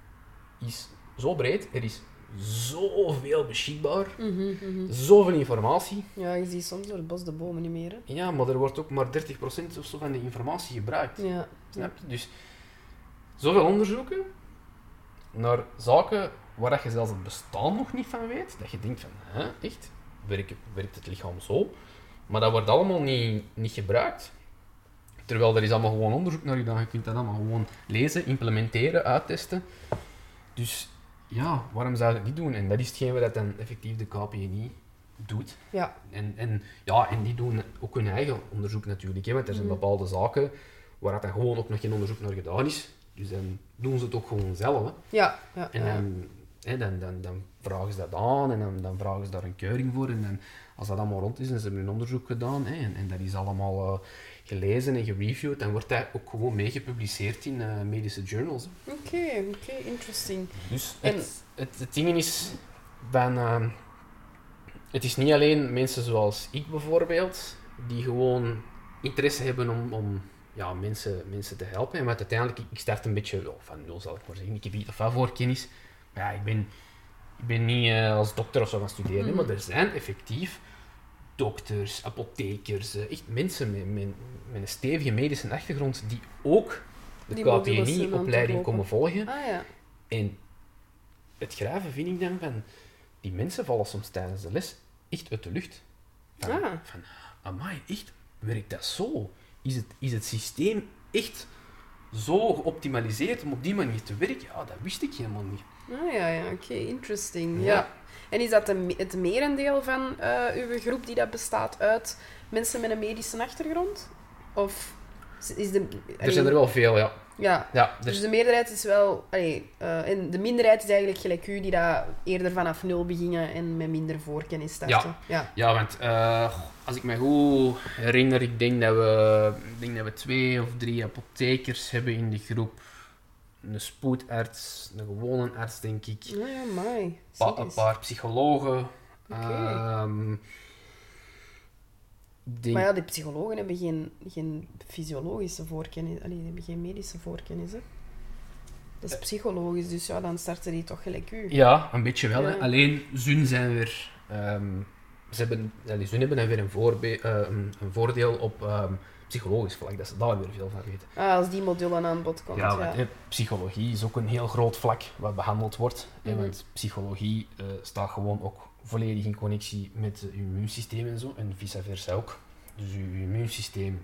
is zo breed, er is zoveel beschikbaar, Mhm, mhm. zoveel informatie. ja je ziet soms door het bos de bomen niet meer. Hè. Ja, maar er wordt ook maar 30% of zo van de informatie gebruikt. Ja. Snap je? Dus zoveel onderzoeken naar zaken waar je zelfs het bestaan nog niet van weet, dat je denkt van, hè, echt? Werkt, werkt het lichaam zo? Maar dat wordt allemaal niet, niet gebruikt. Terwijl er is allemaal gewoon onderzoek naar gedaan. Je kunt dat allemaal gewoon lezen, implementeren, uittesten. Dus ja, waarom zou je het niet doen? En dat is hetgeen wat dan effectief de KPNI doet. Ja. En, en, ja, en die doen ook hun eigen onderzoek natuurlijk. Hè, want er zijn Mhm. bepaalde zaken waar dat dan gewoon ook nog geen onderzoek naar gedaan is. Dus dan doen ze het ook gewoon zelf. Hè. Ja, ja, En dan, hè, dan, dan, dan vragen ze dat aan en dan, dan vragen ze daar een keuring voor. En dan, als dat allemaal rond is en ze hebben hun onderzoek gedaan hè, en, en dat is allemaal eh, gelezen en gereviewd, dan wordt dat ook gewoon mee gepubliceerd in eh, medische journals. Oké, oké, interesting. Dus En- het, het, het ding is, van, ehm, het is niet alleen mensen zoals ik bijvoorbeeld, die gewoon interesse hebben om, om ja, mensen, mensen te helpen. En wat uiteindelijk, ik- start een beetje wel van nul, zal ik maar zeggen. Ik heb iets of wat voorkennis. Maar ja, ik ben, ik ben niet eh, als dokter of zo gaan studeren, Mhm. maar er zijn effectief dokters, apothekers, eh, echt mensen met, met, met een stevige medische achtergrond die ook de KPNI-opleiding komen volgen. Ah ja. En het graven vind ik dan van, die mensen vallen soms tijdens de les echt uit de lucht. Van, Ah. van amai, echt, werkt dat zo? Is het, is het systeem echt zo geoptimaliseerd om op die manier te werken? Ja, dat wist ik helemaal niet. Ah ja, ja, oké, interesting. Ja. Ja. En is dat de, het merendeel van eh, uw groep die dat bestaat uit mensen met een medische achtergrond? Of is de... Er zijn er wel veel, ja. Ja, ja er, dus de meerderheid is wel... Allee, eh, en de minderheid is eigenlijk gelijk u, die dat eerder vanaf nul beginnen en met minder voorkennis starten. Ja. Ja, want eh, als ik me goed herinner, ik denk dat, we, ik denk dat we twee of drie apothekers hebben in de groep. Een spoedarts, een gewone arts, denk ik. Ja, mooi. Pa- een paar psychologen. Ehm, denk- Maar ja, die psychologen hebben geen, geen fysiologische voorkennis. Allee, die hebben geen medische voorkennis, hè. Dat is psychologisch, dus ja, dan starten die toch gelijk u. ja, een beetje wel. hè. Alleen, Zun zijn weer... ehm, ze hebben, allee, Zun hebben dan weer een, eh, een, een voordeel op ehm, psychologisch vlak, dat ze daar weer veel van weten. Ah, als die module aan bod komt, Ja, ja. want, hè, psychologie is ook een heel groot vlak wat behandeld wordt. hè, Mhm. want psychologie eh, staat gewoon ook volledig in connectie met je immuunsysteem en zo, en vice versa ook. Dus je immuunsysteem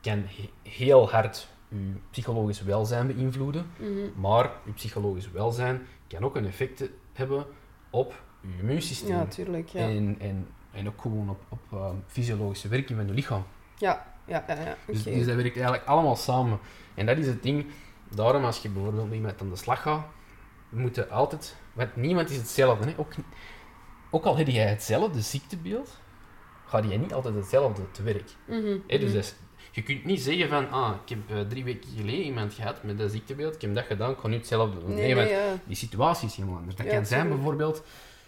kan he- heel hard je psychologisch welzijn beïnvloeden, Mhm. maar je psychologisch welzijn kan ook een effect hebben op je immuunsysteem. Ja, tuurlijk, ja. en, en, en ook gewoon op, op ehm, fysiologische werking van je lichaam. Ja, ja, ja, ja. Dus, dus dat werkt eigenlijk allemaal samen. En dat is het ding. Daarom, als je bijvoorbeeld met iemand aan de slag gaat, moeten altijd... Want niemand is hetzelfde. Hè? Ook, ook al heb jij hetzelfde ziektebeeld, gaat je niet altijd hetzelfde te werk. Mhm, dus mhm. is- je kunt niet zeggen van, ah, ik heb eh, drie weken geleden iemand gehad met dat ziektebeeld, ik heb dat gedaan, ik ga nu hetzelfde doen. Nee, Nee, nee, want ja. die situatie is helemaal anders. Dat Ja, kan zijn bijvoorbeeld,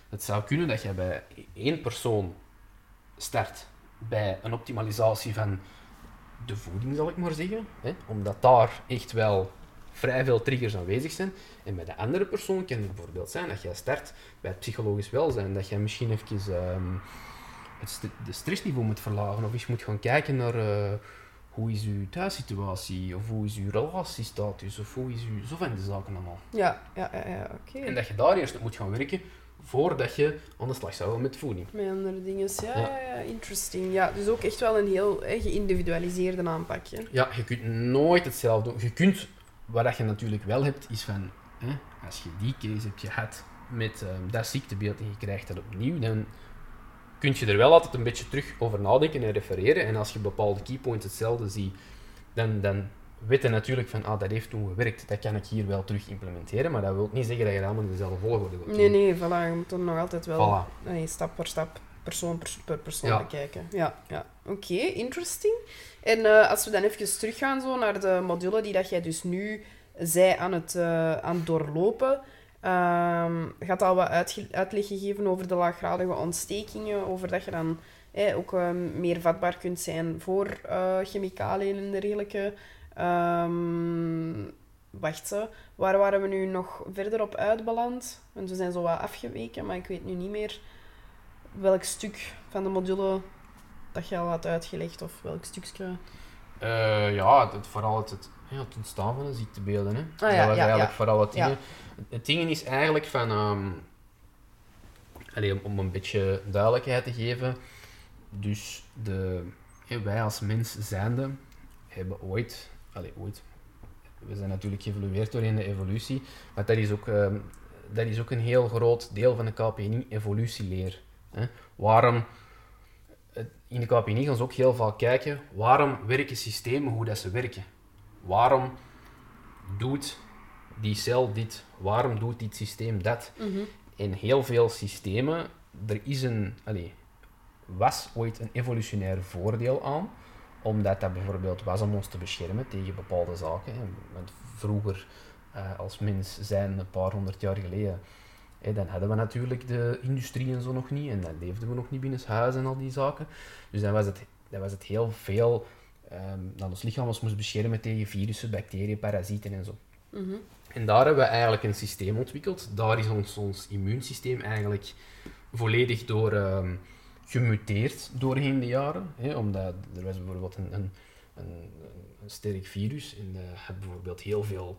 het zou kunnen dat je bij één persoon start bij een optimalisatie van de voeding, zal ik maar zeggen. Hè? Omdat daar echt wel vrij veel triggers aanwezig zijn. En bij de andere persoon kan het bijvoorbeeld zijn dat jij start bij het psychologisch welzijn. Dat jij misschien even ehm, het st de stressniveau moet verlagen. Of eens moet gaan kijken naar eh, hoe is uw thuissituatie. Of hoe is uw relatiestatus. Of hoe is uw... Zo van die zaken allemaal. Ja, ja, ja, ja oké. En dat je daar eerst op moet gaan werken voordat je aan de slag zou gaan met voeding. Met andere dingen. Ja, Ja. interesting. Ja, dus ook echt wel een heel hè, geïndividualiseerde aanpak. Hè. Ja, je kunt nooit hetzelfde doen. Je kunt, wat dat je natuurlijk wel hebt, is van, hè, als je die case hebt gehad met ehm, dat ziektebeeld en je krijgt dat opnieuw, dan kun je er wel altijd een beetje terug over nadenken en refereren. En als je bepaalde keypoints hetzelfde ziet, dan, dan weet je natuurlijk van, ah, dat heeft toen gewerkt, dat kan ik hier wel terug implementeren, maar dat wil niet zeggen dat je allemaal in dezelfde volgorde wilt Nee, nee, voilà. Je moet dan nog altijd wel Voilà. nee, stap per stap, persoon per, per persoon Ja. bekijken. Ja, ja. Oké, interesting. En eh, als we dan even teruggaan zo naar de module die dat jij dus nu zij aan het, eh, aan het doorlopen, ehm gaat al wat uitleg gegeven over de laaggradige ontstekingen, over dat je dan eh, ook meer vatbaar kunt zijn voor eh, chemicaliën en dergelijke. Ehm, wacht, ze. waar waren we nu nog verder op uitbeland? Want we zijn zo wat afgeweken, maar ik weet nu niet meer welk stuk van de module dat je al had uitgelegd of welk stukje. Eh, ja, het, vooral het, het, het ontstaan van de ziektebeelden. Hè. Ah, ja, dat was ja, eigenlijk ja. vooral het Ja. ding. Het ding is eigenlijk van... allee, om, om een beetje duidelijkheid te geven. Dus de, wij als mens zijnde hebben ooit... Allee, ooit... We zijn natuurlijk geëvolueerd door in de evolutie. Maar dat is ook, ehm, dat is ook een heel groot deel van de KPNI-evolutieleer. Hè. Waarom... het- In de KPNI gaan ze ook heel vaak kijken waarom werken systemen hoe dat ze werken. Waarom doet die cel dit? Waarom doet dit systeem dat? In heel veel systemen, er is een, allee, was ooit een evolutionair voordeel aan, omdat dat bijvoorbeeld was om ons te beschermen tegen bepaalde zaken. hè. Want vroeger, eh, als mens zijn, een paar honderd jaar geleden, hè, dan hadden we natuurlijk de industrie en zo nog niet, en dan leefden we nog niet binnen huis en al die zaken. Dus dan was het, dan was het heel veel ehm, dat ons lichaam ons moest beschermen tegen virussen, bacteriën, parasieten en zo. Mhm. En daar hebben we eigenlijk een systeem ontwikkeld. Daar is ons, ons immuunsysteem eigenlijk volledig door ehm, gemuteerd doorheen de jaren. Hè, omdat er was bijvoorbeeld een, een, een, een sterk virus en dat had bijvoorbeeld heel veel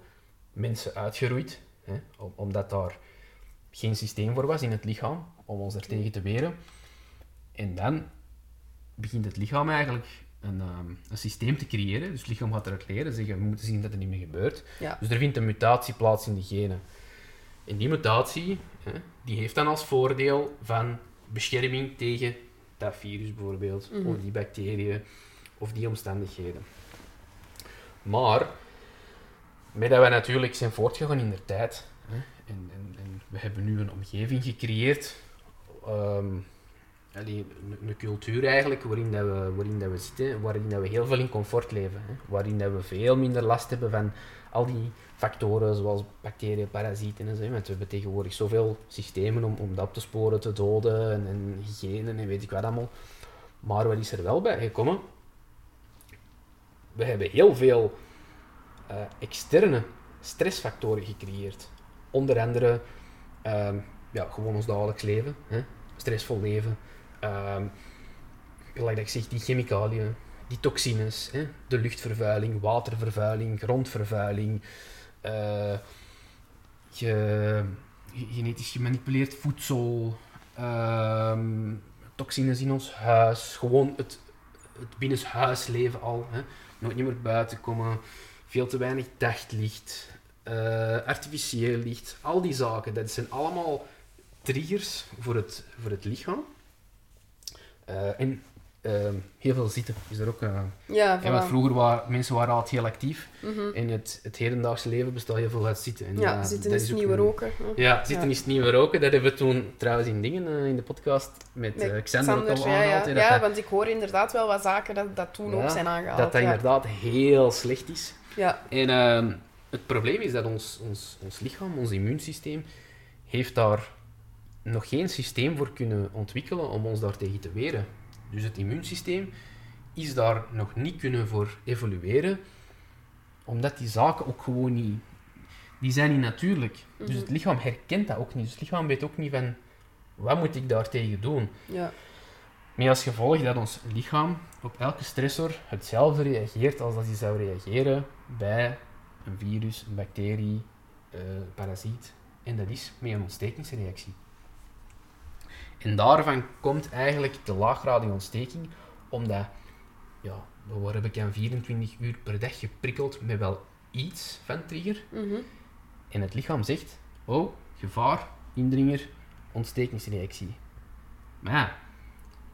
mensen uitgeroeid. Hè, om- omdat daar geen systeem voor was in het lichaam om ons daartegen te weren. En dan begint het lichaam eigenlijk een, ehm, een systeem te creëren. Dus het lichaam gaat eruit leren, zeggen we moeten zien dat er niet meer gebeurt. Ja. Dus er vindt een mutatie plaats in de genen. En die mutatie hè, die heeft dan als voordeel van bescherming tegen dat virus bijvoorbeeld, Mhm. of die bacteriën, of die omstandigheden. Maar, met dat wij natuurlijk zijn voortgegaan in de tijd, hè, en, en, en we hebben nu een omgeving gecreëerd, allee, een, een cultuur eigenlijk, waarin, dat we, waarin dat we zitten, waarin dat we heel veel in comfort leven. Hè, waarin dat we veel minder last hebben van al die factoren zoals bacteriën, parasieten en zo. We hebben tegenwoordig zoveel systemen om, om dat op te sporen, te doden en, en hygiëne en weet ik wat allemaal. Maar wat is er wel bij gekomen? We hebben heel veel eh, externe stressfactoren gecreëerd. Onder andere ehm, ja, gewoon ons dagelijks leven, hè? stressvol leven. Ehm gelijk dat ik zeg, die chemicaliën, die toxines, hè? de luchtvervuiling, watervervuiling, grondvervuiling, eh, ge- ge- genetisch gemanipuleerd voedsel, ehm, toxines in ons huis, gewoon het, het binnenshuisleven al, hè? nooit meer buiten komen, veel te weinig daglicht, eh, artificieel licht, al die zaken, dat zijn allemaal triggers voor het, voor het lichaam. Eh, en ehm, heel veel zitten is er ook. eh Ja, ja, want voilà. vroeger waren mensen waren altijd heel actief. Mhm. En het, het hedendaagse leven bestaat heel veel uit zitten. En, Ja, eh, zitten is ook nieuwe roken. Ja, zitten Ja. is het nieuwe roken. Dat hebben we toen trouwens in dingen eh, in de podcast met, Met Xander, ook al ja, ja. aangehaald. ja, dat- want ik hoor inderdaad wel wat zaken dat, dat toen Ja, ook zijn aangehaald. dat dat ja. inderdaad heel slecht is. Ja. En ehm, het probleem is dat ons, ons, ons lichaam, ons immuunsysteem, heeft daar nog geen systeem voor kunnen ontwikkelen om ons daartegen te weren. Dus het immuunsysteem is daar nog niet kunnen voor evolueren, omdat die zaken ook gewoon niet... Die zijn niet natuurlijk. Dus Mhm. het lichaam herkent dat ook niet. Dus het lichaam weet ook niet van, wat moet ik daartegen doen? Ja. Met als gevolg dat ons lichaam op elke stressor hetzelfde reageert als dat hij zou reageren bij een virus, een bacterie, eh, een parasiet. En dat is met een ontstekingsreactie. En daarvan komt eigenlijk de laaggradige ontsteking, omdat ja, we worden bekend 24 uur per dag geprikkeld met wel iets van trigger. Mhm. En het lichaam zegt, oh, gevaar, indringer, ontstekingsreactie. Maar ja,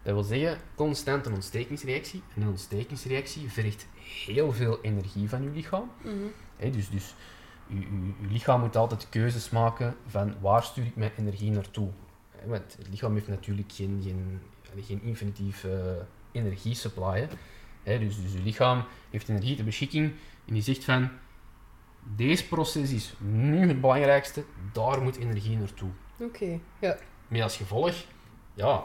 dat wil zeggen, constant een ontstekingsreactie. En een ontstekingsreactie vergt heel veel energie van je lichaam. Hè, dus dus lichaam moet altijd keuzes maken van waar stuur ik mijn energie naartoe. Want het lichaam heeft natuurlijk geen, geen, geen infinitief eh energiesupply. Hè. Dus, dus je lichaam heeft energie ter beschikking en die zegt van deze proces is nu het belangrijkste, daar moet energie naartoe. Oké. Ja. Met als gevolg, ja,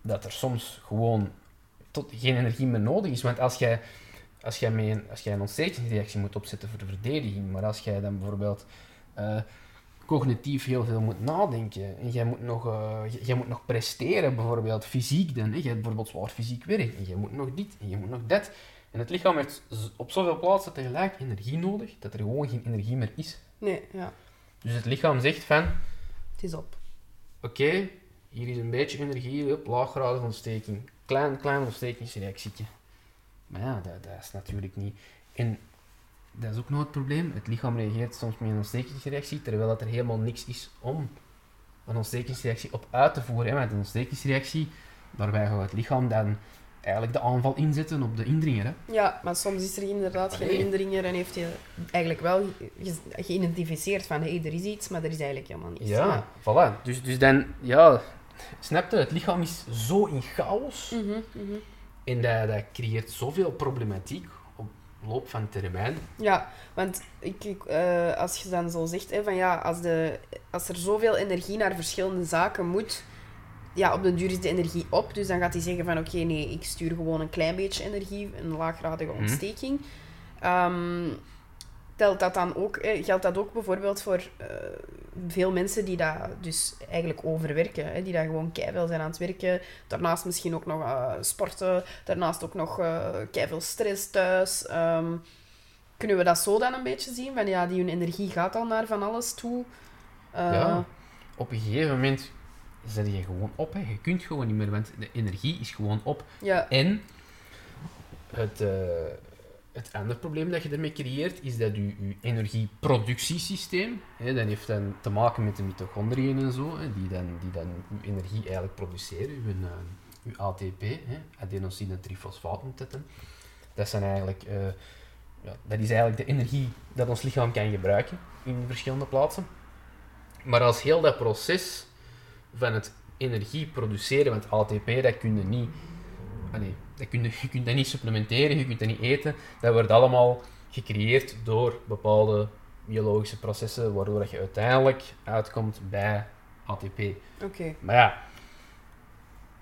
dat er soms gewoon tot geen energie meer nodig is. Want als jij, als jij, met een, als jij een ontstekingsreactie moet opzetten voor de verdediging, maar als jij dan bijvoorbeeld eh, cognitief heel veel moet nadenken en jij moet nog, eh, jij- jij moet nog presteren, bijvoorbeeld fysiek dan, hè, jij hebt bijvoorbeeld zwaar fysiek werk en je moet nog dit en je moet nog dat. En het lichaam heeft op zoveel plaatsen tegelijk energie nodig, dat er gewoon geen energie meer is. Nee, ja. Dus het lichaam zegt van, Het is op. Oké, hier is een beetje energie, hup, laaggradige ontsteking. Klein, klein ontstekingsreactietje. Maar ja, dat, dat is natuurlijk niet. En dat is ook nog het probleem. Het lichaam reageert soms met een ontstekingsreactie, terwijl dat er helemaal niks is om een ontstekingsreactie op uit te voeren. Hè. Met een ontstekingsreactie, daarbij gaat het lichaam dan eigenlijk de aanval inzetten op de indringer. Hè. Ja, maar soms is er inderdaad geen indringer en heeft je eigenlijk wel ge- geïdentificeerd van hé, hey, er is iets, maar er is eigenlijk helemaal niets. Ja, voilà. Dus, dus dan, ja, snap je, het lichaam is zo in chaos. Mhm, mhm. En dat, dat creëert zoveel problematiek loop van termijn. Ja, want ik, ik, eh, als je dan zo zegt, hè, van ja, als, de, als er zoveel energie naar verschillende zaken moet, ja, op den duur is de energie op. Dus dan gaat hij zeggen van oké, nee, ik stuur gewoon een klein beetje energie, een laaggradige Mhm. ontsteking. Ehm, telt dat dan ook, eh, geldt dat ook bijvoorbeeld voor eh, veel mensen die dat dus eigenlijk overwerken, hè, die daar gewoon keiveel zijn aan het werken, daarnaast misschien ook nog eh, sporten, daarnaast ook nog uh, stress thuis. Ehm, kunnen we dat zo dan een beetje zien? Van ja, die hun energie gaat al naar van alles toe. Ja. Op een gegeven moment zet je gewoon op. Hè. Je kunt gewoon niet meer, want de energie is gewoon op. ja. En het, het andere probleem dat je ermee creëert, is dat je, je energieproductiesysteem, hè, dat heeft dan te maken met de mitochondriën en zo, hè, die, dan, die dan je energie eigenlijk produceren, je, je ATP, adenosine trifosfaat. Dat, zijn eigenlijk, eh, ja, dat is eigenlijk de energie dat ons lichaam kan gebruiken in verschillende plaatsen. Maar als heel dat proces van het energie produceren, want ATP dat kun je niet, allee, dat kun je, je kunt dat niet supplementeren, je kunt dat niet eten, dat wordt allemaal gecreëerd door bepaalde biologische processen, waardoor dat je uiteindelijk uitkomt bij ATP. Oké. Maar ja,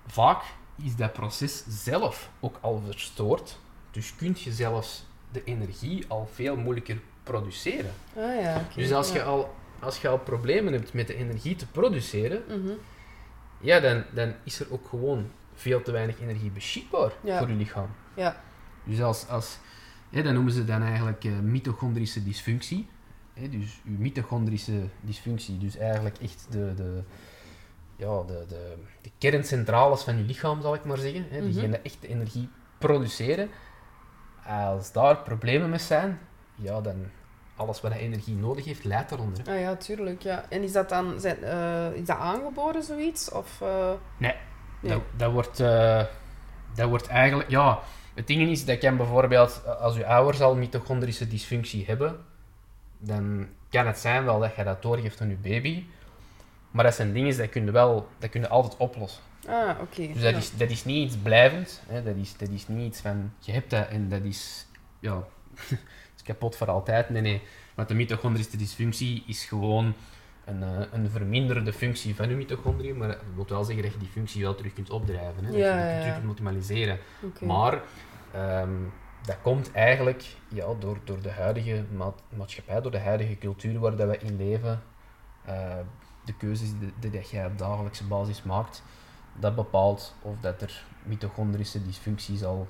vaak is dat proces zelf ook al verstoord, dus kun je zelfs de energie al veel moeilijker produceren. Ah ja. Dus als ja. je, al, als je al problemen hebt met de energie te produceren, Mhm. ja, dan, dan is er ook gewoon veel te weinig energie beschikbaar Ja. voor je lichaam. Ja. Dus als, als hè, dat noemen ze dan eigenlijk eh, mitochondrische dysfunctie. Hè, dus je mitochondrische dysfunctie, dus eigenlijk echt de, de, ja, de, de, de kerncentrales van je lichaam, zal ik maar zeggen. Hè, Mhm. Diegene echt de energie produceren. Als daar problemen mee zijn, ja, dan alles wat energie nodig heeft, leidt daaronder. Ah ja, tuurlijk. Ja. En is dat dan zijn, eh, is dat aangeboren, zoiets? Of, eh, Nee, Nee. Dat, dat wordt... eh, dat wordt eigenlijk, ja, het ding is, dat kan bijvoorbeeld, als je ouders al mitochondrische dysfunctie hebben, dan kan het zijn wel dat je dat doorgeeft aan je baby. Maar dat zijn dingen dat kun je wel, dat kun je altijd oplossen. Ah, oké. Dus dat, ja. is, dat is niet iets blijvend. Hè. Dat, is, dat is niet iets van, je hebt dat en dat is, ja, is kapot voor altijd. Nee, nee. Want de mitochondrische dysfunctie is gewoon een, eh, een verminderde functie van je mitochondriën. Maar dat wil wel zeggen dat je die functie wel terug kunt opdrijven. Hè. Dat Ja, je die terug kunt optimaliseren. Maar ehm, dat komt eigenlijk ja, door, door de huidige ma- maatschappij, door de huidige cultuur waar dat we in leven. eh, de keuzes die, die dat jij op dagelijkse basis maakt, dat bepaalt of dat er mitochondrische dysfunctie zal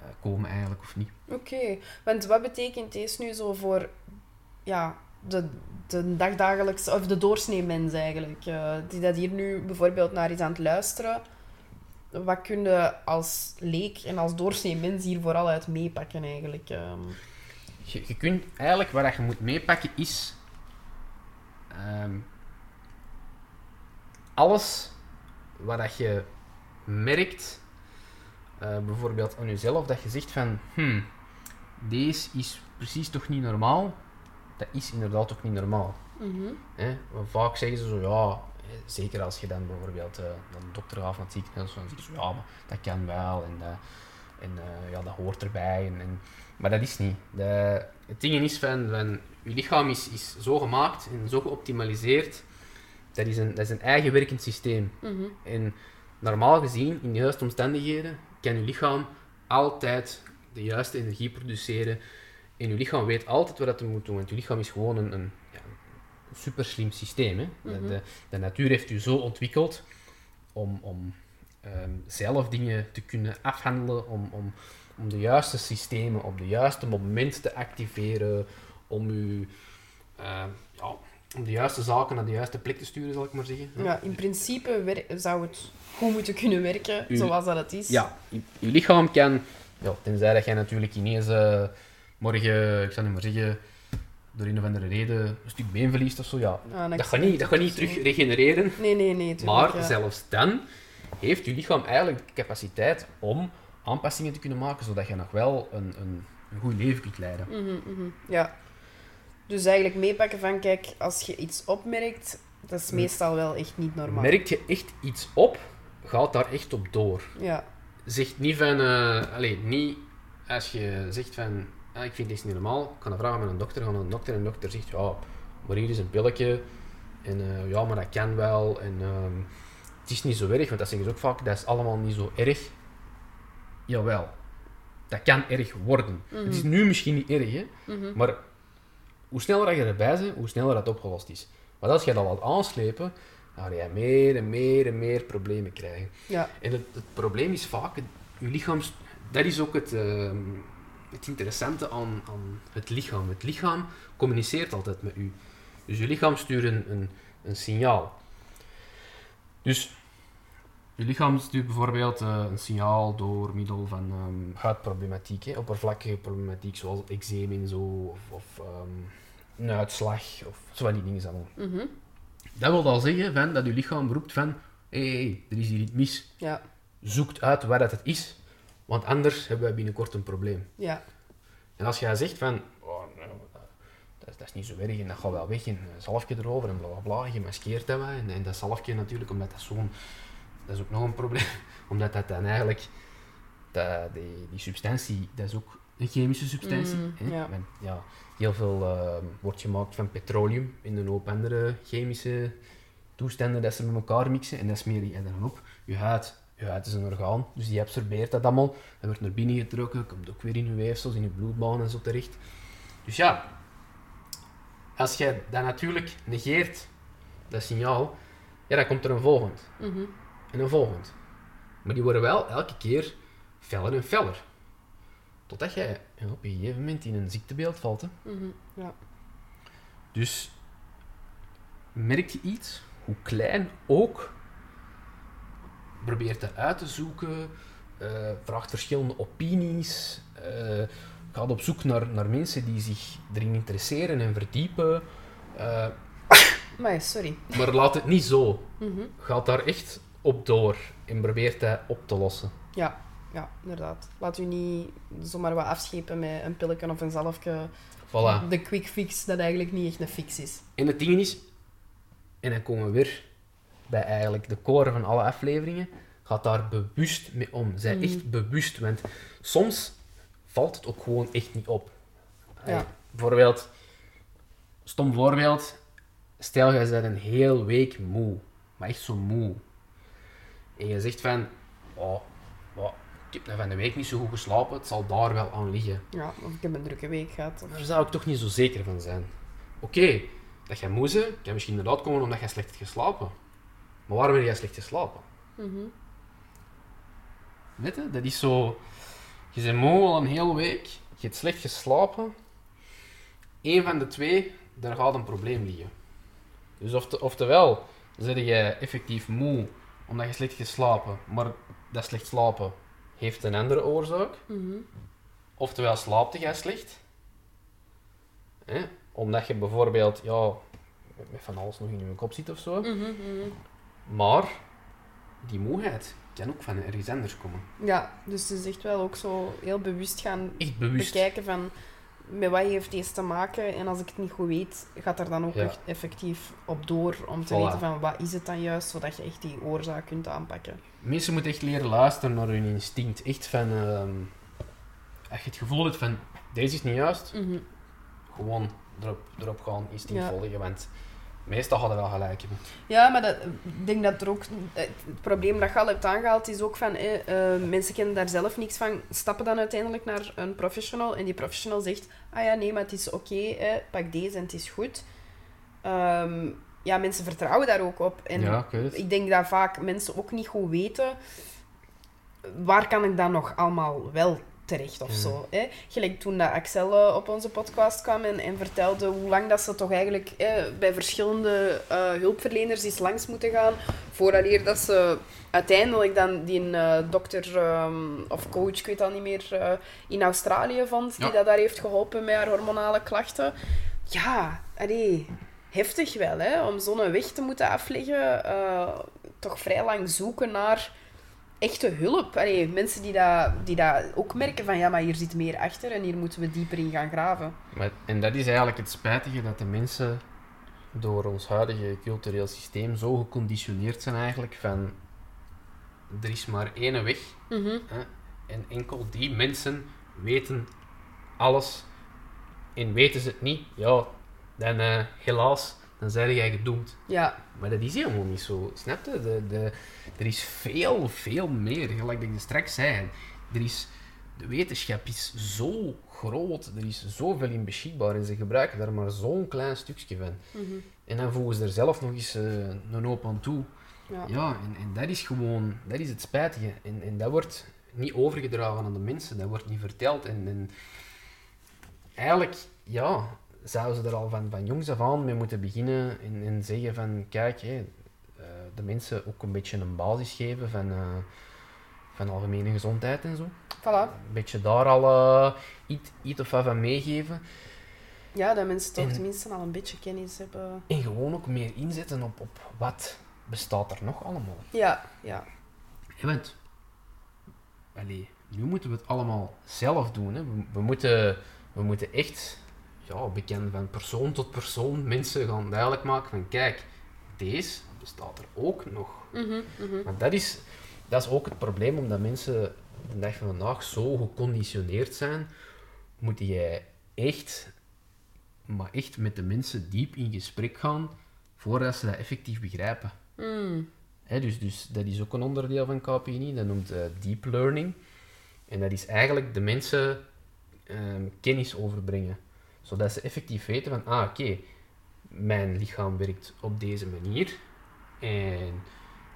eh, komen eigenlijk of niet. Oké, want wat betekent deze nu zo voor ja, de, de of de doorsnee mens eigenlijk, eh, die dat hier nu bijvoorbeeld naar is aan het luisteren? Wat kun je als leek en als doorsnee mens hier vooral uit meepakken eigenlijk? ehm? Je, je kunt eigenlijk wat je moet meepakken is ehm, alles wat je merkt, eh, bijvoorbeeld aan jezelf, dat je zegt van, hmm, deze is precies toch niet normaal. Dat is inderdaad toch niet normaal. Hè? Want vaak zeggen ze zo, ja, eh, zeker als je dan bijvoorbeeld eh, naar de dokter gaat van het ziekenhuis, dan zeggen ze, ja, maar dat kan wel en, dat, en eh, ja, dat hoort erbij. En, en, maar dat is niet. De, het ding is van, van je lichaam is, is zo gemaakt en zo geoptimaliseerd, dat is, een, dat is een eigen werkend systeem. Mhm. En normaal gezien, in de juiste omstandigheden, kan je lichaam altijd de juiste energie produceren. En je lichaam weet altijd wat het moet doen, want je lichaam is gewoon een, een, ja, super slim systeem. Hè? De- Mhm. de, de natuur heeft u zo ontwikkeld om, om ehm, zelf dingen te kunnen afhandelen, om, om, om de juiste systemen op de juiste moment te activeren, om u eh, ja, om de juiste zaken naar de juiste plek te sturen, zal ik maar zeggen. Ja, in principe zou het goed moeten kunnen werken U- zoals dat het is. Ja, je, je lichaam kan, ja, tenzij dat jij natuurlijk ineens eh, morgen, ik zal niet maar zeggen, door een of andere reden een stuk been verliest of zo, ja. Ah, Dat gaat niet, dat gaat niet terug regenereren, Nee, nee, nee. tuurlijk, maar ja. zelfs dan heeft je lichaam eigenlijk de capaciteit om aanpassingen te kunnen maken, zodat je nog wel een, een, een goed leven kunt leiden. Mhm, mhm. Ja. Dus eigenlijk meepakken van, kijk, als je iets opmerkt, dat is Mm. meestal wel echt niet normaal. Merk je echt iets op, gaat daar echt op door. Ja. Zeg niet van, eh allee, niet als je zegt van, ah, ik vind dit niet normaal, ik ga een vragen met een dokter, gaan een dokter en dokter zegt, ja, maar hier is een pilletje en eh, ja, maar dat kan wel en ehm, het is niet zo erg, want dat zeggen ze ook vaak, dat is allemaal niet zo erg. Jawel, dat kan erg worden. Het is nu misschien niet erg, hè, Mhm. maar hoe sneller je erbij bent, hoe sneller dat opgelost is. Maar als je dat laat aanslepen, dan ga je meer en meer en meer problemen krijgen. Ja. En het, het probleem is vaak, je lichaam, dat is ook het, ehm, het interessante aan, aan het lichaam. Het lichaam communiceert altijd met u. Dus je lichaam stuurt een, een, een signaal. Dus je lichaam stuurt bijvoorbeeld eh, een signaal door middel van ehm, huidproblematiek, hè, oppervlakkige problematiek zoals eczeem en zo, of, of ehm, een uitslag, of zo van die dingen allemaal. Mhm. Dat wil al zeggen van, dat je lichaam roept van, hé, hey, hey, er is hier iets mis Ja. zoekt uit waar dat het is, want anders hebben wij binnenkort een probleem. Ja. En als jij zegt van, oh, nou, dat, is- dat is niet zo erg en dat gaat wel weg en een zalfje erover en bla bla je maskeert dat wel. En, en dat zalfje natuurlijk, omdat dat zo'n, dat is ook nog een probleem, omdat dat dan eigenlijk, dat, die, die substantie, dat is ook een chemische substantie. Mm, hè? ja. Ja, heel veel eh, wordt gemaakt van petroleum en een hoop andere chemische toestanden dat ze met elkaar mixen en dat smeer je er dan op. Je huid, je huid is een orgaan, dus die absorbeert dat allemaal. Dat wordt naar binnen getrokken, komt ook weer in je weefsels, in je bloedbaan en zo terecht. Dus ja, als je dat natuurlijk negeert, dat signaal, ja, dan komt er een volgend. Mhm. En een volgend. Maar die worden wel elke keer feller en feller. Totdat jij ja, op een gegeven moment in een ziektebeeld valt. Hè. Mhm. Ja. Dus merk je iets, hoe klein ook, probeer het uit te zoeken, eh, vraagt verschillende opinies, eh gaat op zoek naar, naar mensen die zich erin interesseren en verdiepen. eh, Maar sorry. maar laat het niet zo. Mhm. Ga daar echt op door en probeer dat op te lossen. Ja. ja, inderdaad. Laat u niet zomaar wat afschepen met een pilletje of een zalfje. Voilà. De quick fix, dat eigenlijk niet echt een fix is. En het ding is, en dan komen we weer bij eigenlijk de core van alle afleveringen, gaat daar bewust mee om. Zij Mhm. echt bewust, want soms valt het ook gewoon echt niet op. Ja. Hey, bijvoorbeeld, stom voorbeeld, stel je bent een heel week moe, maar echt zo moe. En je zegt van, oh, oh, ik heb van de week niet zo goed geslapen, het zal daar wel aan liggen. Ja, of ik heb een drukke week gehad. Of... Daar zou ik toch niet zo zeker van zijn. Oké, dat jij moe bent, kan misschien inderdaad komen omdat jij slecht hebt geslapen. Maar waarom heb jij slecht geslapen? Mhm. Weet je, dat is zo... Je bent moe al een hele week, je hebt slecht geslapen. Eén van de twee, daar gaat een probleem liggen. Dus ofte, oftewel, zit je effectief moe omdat je slecht geslapen, maar dat slecht slapen heeft een andere oorzaak. Mhm. Oftewel slaapte jij slecht. Hè? Omdat je bijvoorbeeld ja, met van alles nog in je kop zit of zo. Mhm, mhm. Maar die moeheid kan ook van ergens anders komen. Ja, dus het is echt wel ook zo heel bewust gaan Echt bewust. bekijken van met wat heeft deze te maken. En als ik het niet goed weet, gaat er dan ook Ja. echt effectief op door om te Voilà. weten van wat is het dan juist, zodat je echt die oorzaak kunt aanpakken. Mensen moeten echt leren luisteren naar hun instinct. Echt van... ehm, als je het gevoel hebt van, deze is niet juist, Mhm. gewoon erop, erop gaan, instinct Ja. volgen. Want meestal hadden wel gelijk. Ja, maar dat, ik denk dat er ook... Het probleem dat je al hebt aangehaald is ook van... eh, eh, mensen kennen daar zelf niks van. Stappen dan uiteindelijk naar een professional. En die professional zegt... Ah ja, nee, maar het is oké. eh, pak deze en het is goed. Ehm, ja, mensen vertrouwen daar ook op. En ja, ik ik denk dat vaak mensen ook niet goed weten... Waar kan ik dan nog allemaal wel terecht of zo. Hè? Gelijk toen dat Axel eh, op onze podcast kwam en, en vertelde hoe lang dat ze toch eigenlijk bij verschillende eh, hulpverleners is langs moeten gaan, voordat eer dat ze uiteindelijk dan die eh, dokter ehm, of coach, ik weet dat niet meer, in Australië vond, die Ja. dat daar heeft geholpen met haar hormonale klachten. Ja, allee, heftig wel, hè, om zo'n weg te moeten afleggen. toch vrij lang zoeken naar echte hulp. Allee, mensen die dat, die dat ook merken van ja, maar hier zit meer achter en hier moeten we dieper in gaan graven. Maar, en dat is eigenlijk het spijtige, dat de mensen door ons huidige cultureel systeem zo geconditioneerd zijn eigenlijk van... Er is maar één weg Hè? En enkel die mensen weten alles. En weten ze het niet, ja, dan eh, helaas, dan zijn jij gedoemd. Ja, Maar dat is helemaal niet zo. Snap je? De, de, er is veel, veel meer. Gelijk dat ik straks zei. Er is, de wetenschap is zo groot. Er is zoveel in beschikbaar. En ze gebruiken daar maar zo'n klein stukje van. En dan voegen ze er zelf nog eens eh, een hoop aan toe. ja. Ja, en, en dat is gewoon, dat is het spijtige. En, en dat wordt niet overgedragen aan de mensen, dat wordt niet verteld. En, en eigenlijk, ja, zouden ze er al van, van jongs af aan mee moeten beginnen en, en zeggen van, kijk, hé, eh, de mensen ook een beetje een basis geven van, eh, van algemene gezondheid en zo. Voilà. Een beetje daar al eh, iets, iets of wat van meegeven. Ja, dat mensen toch En- tenminste al een beetje kennis hebben. En gewoon ook meer inzetten op, op wat bestaat er nog allemaal. Ja, ja. Ja, want... Allee, nu moeten we het allemaal zelf doen. Hè. We, we moeten, we moeten echt ja, bekend van persoon tot persoon mensen gaan duidelijk maken van kijk, deze bestaat er ook nog. Want dat is, dat is ook het probleem, omdat mensen de dag van vandaag zo geconditioneerd zijn, moet jij echt, maar echt met de mensen diep in gesprek gaan, voordat ze dat effectief begrijpen. Mm. Hè, dus, dus dat is ook een onderdeel van KPNI, dat noemt eh, deep learning. En dat is eigenlijk de mensen ehm, kennis overbrengen. Zodat ze effectief weten van, ah oké, mijn lichaam werkt op deze manier. En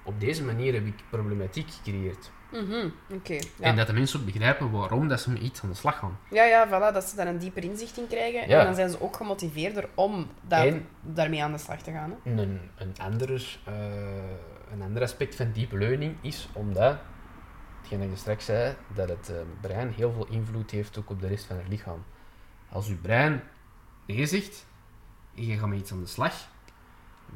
op deze manier heb ik problematiek gecreëerd. Mhm, Oké. En Ja. dat de mensen ook begrijpen waarom dat ze met iets aan de slag gaan. ja, ja, voilà, dat ze daar een dieper inzicht in krijgen. Ja. En dan zijn ze ook gemotiveerder om daar, En- daarmee aan de slag te gaan. Hè? Een, een, ander, eh, een ander aspect van deep learning is omdat, hetgeen dat je straks zei, dat het eh, brein heel veel invloed heeft ook op de rest van het lichaam. Als je brein nee zegt en je gaat met iets aan de slag,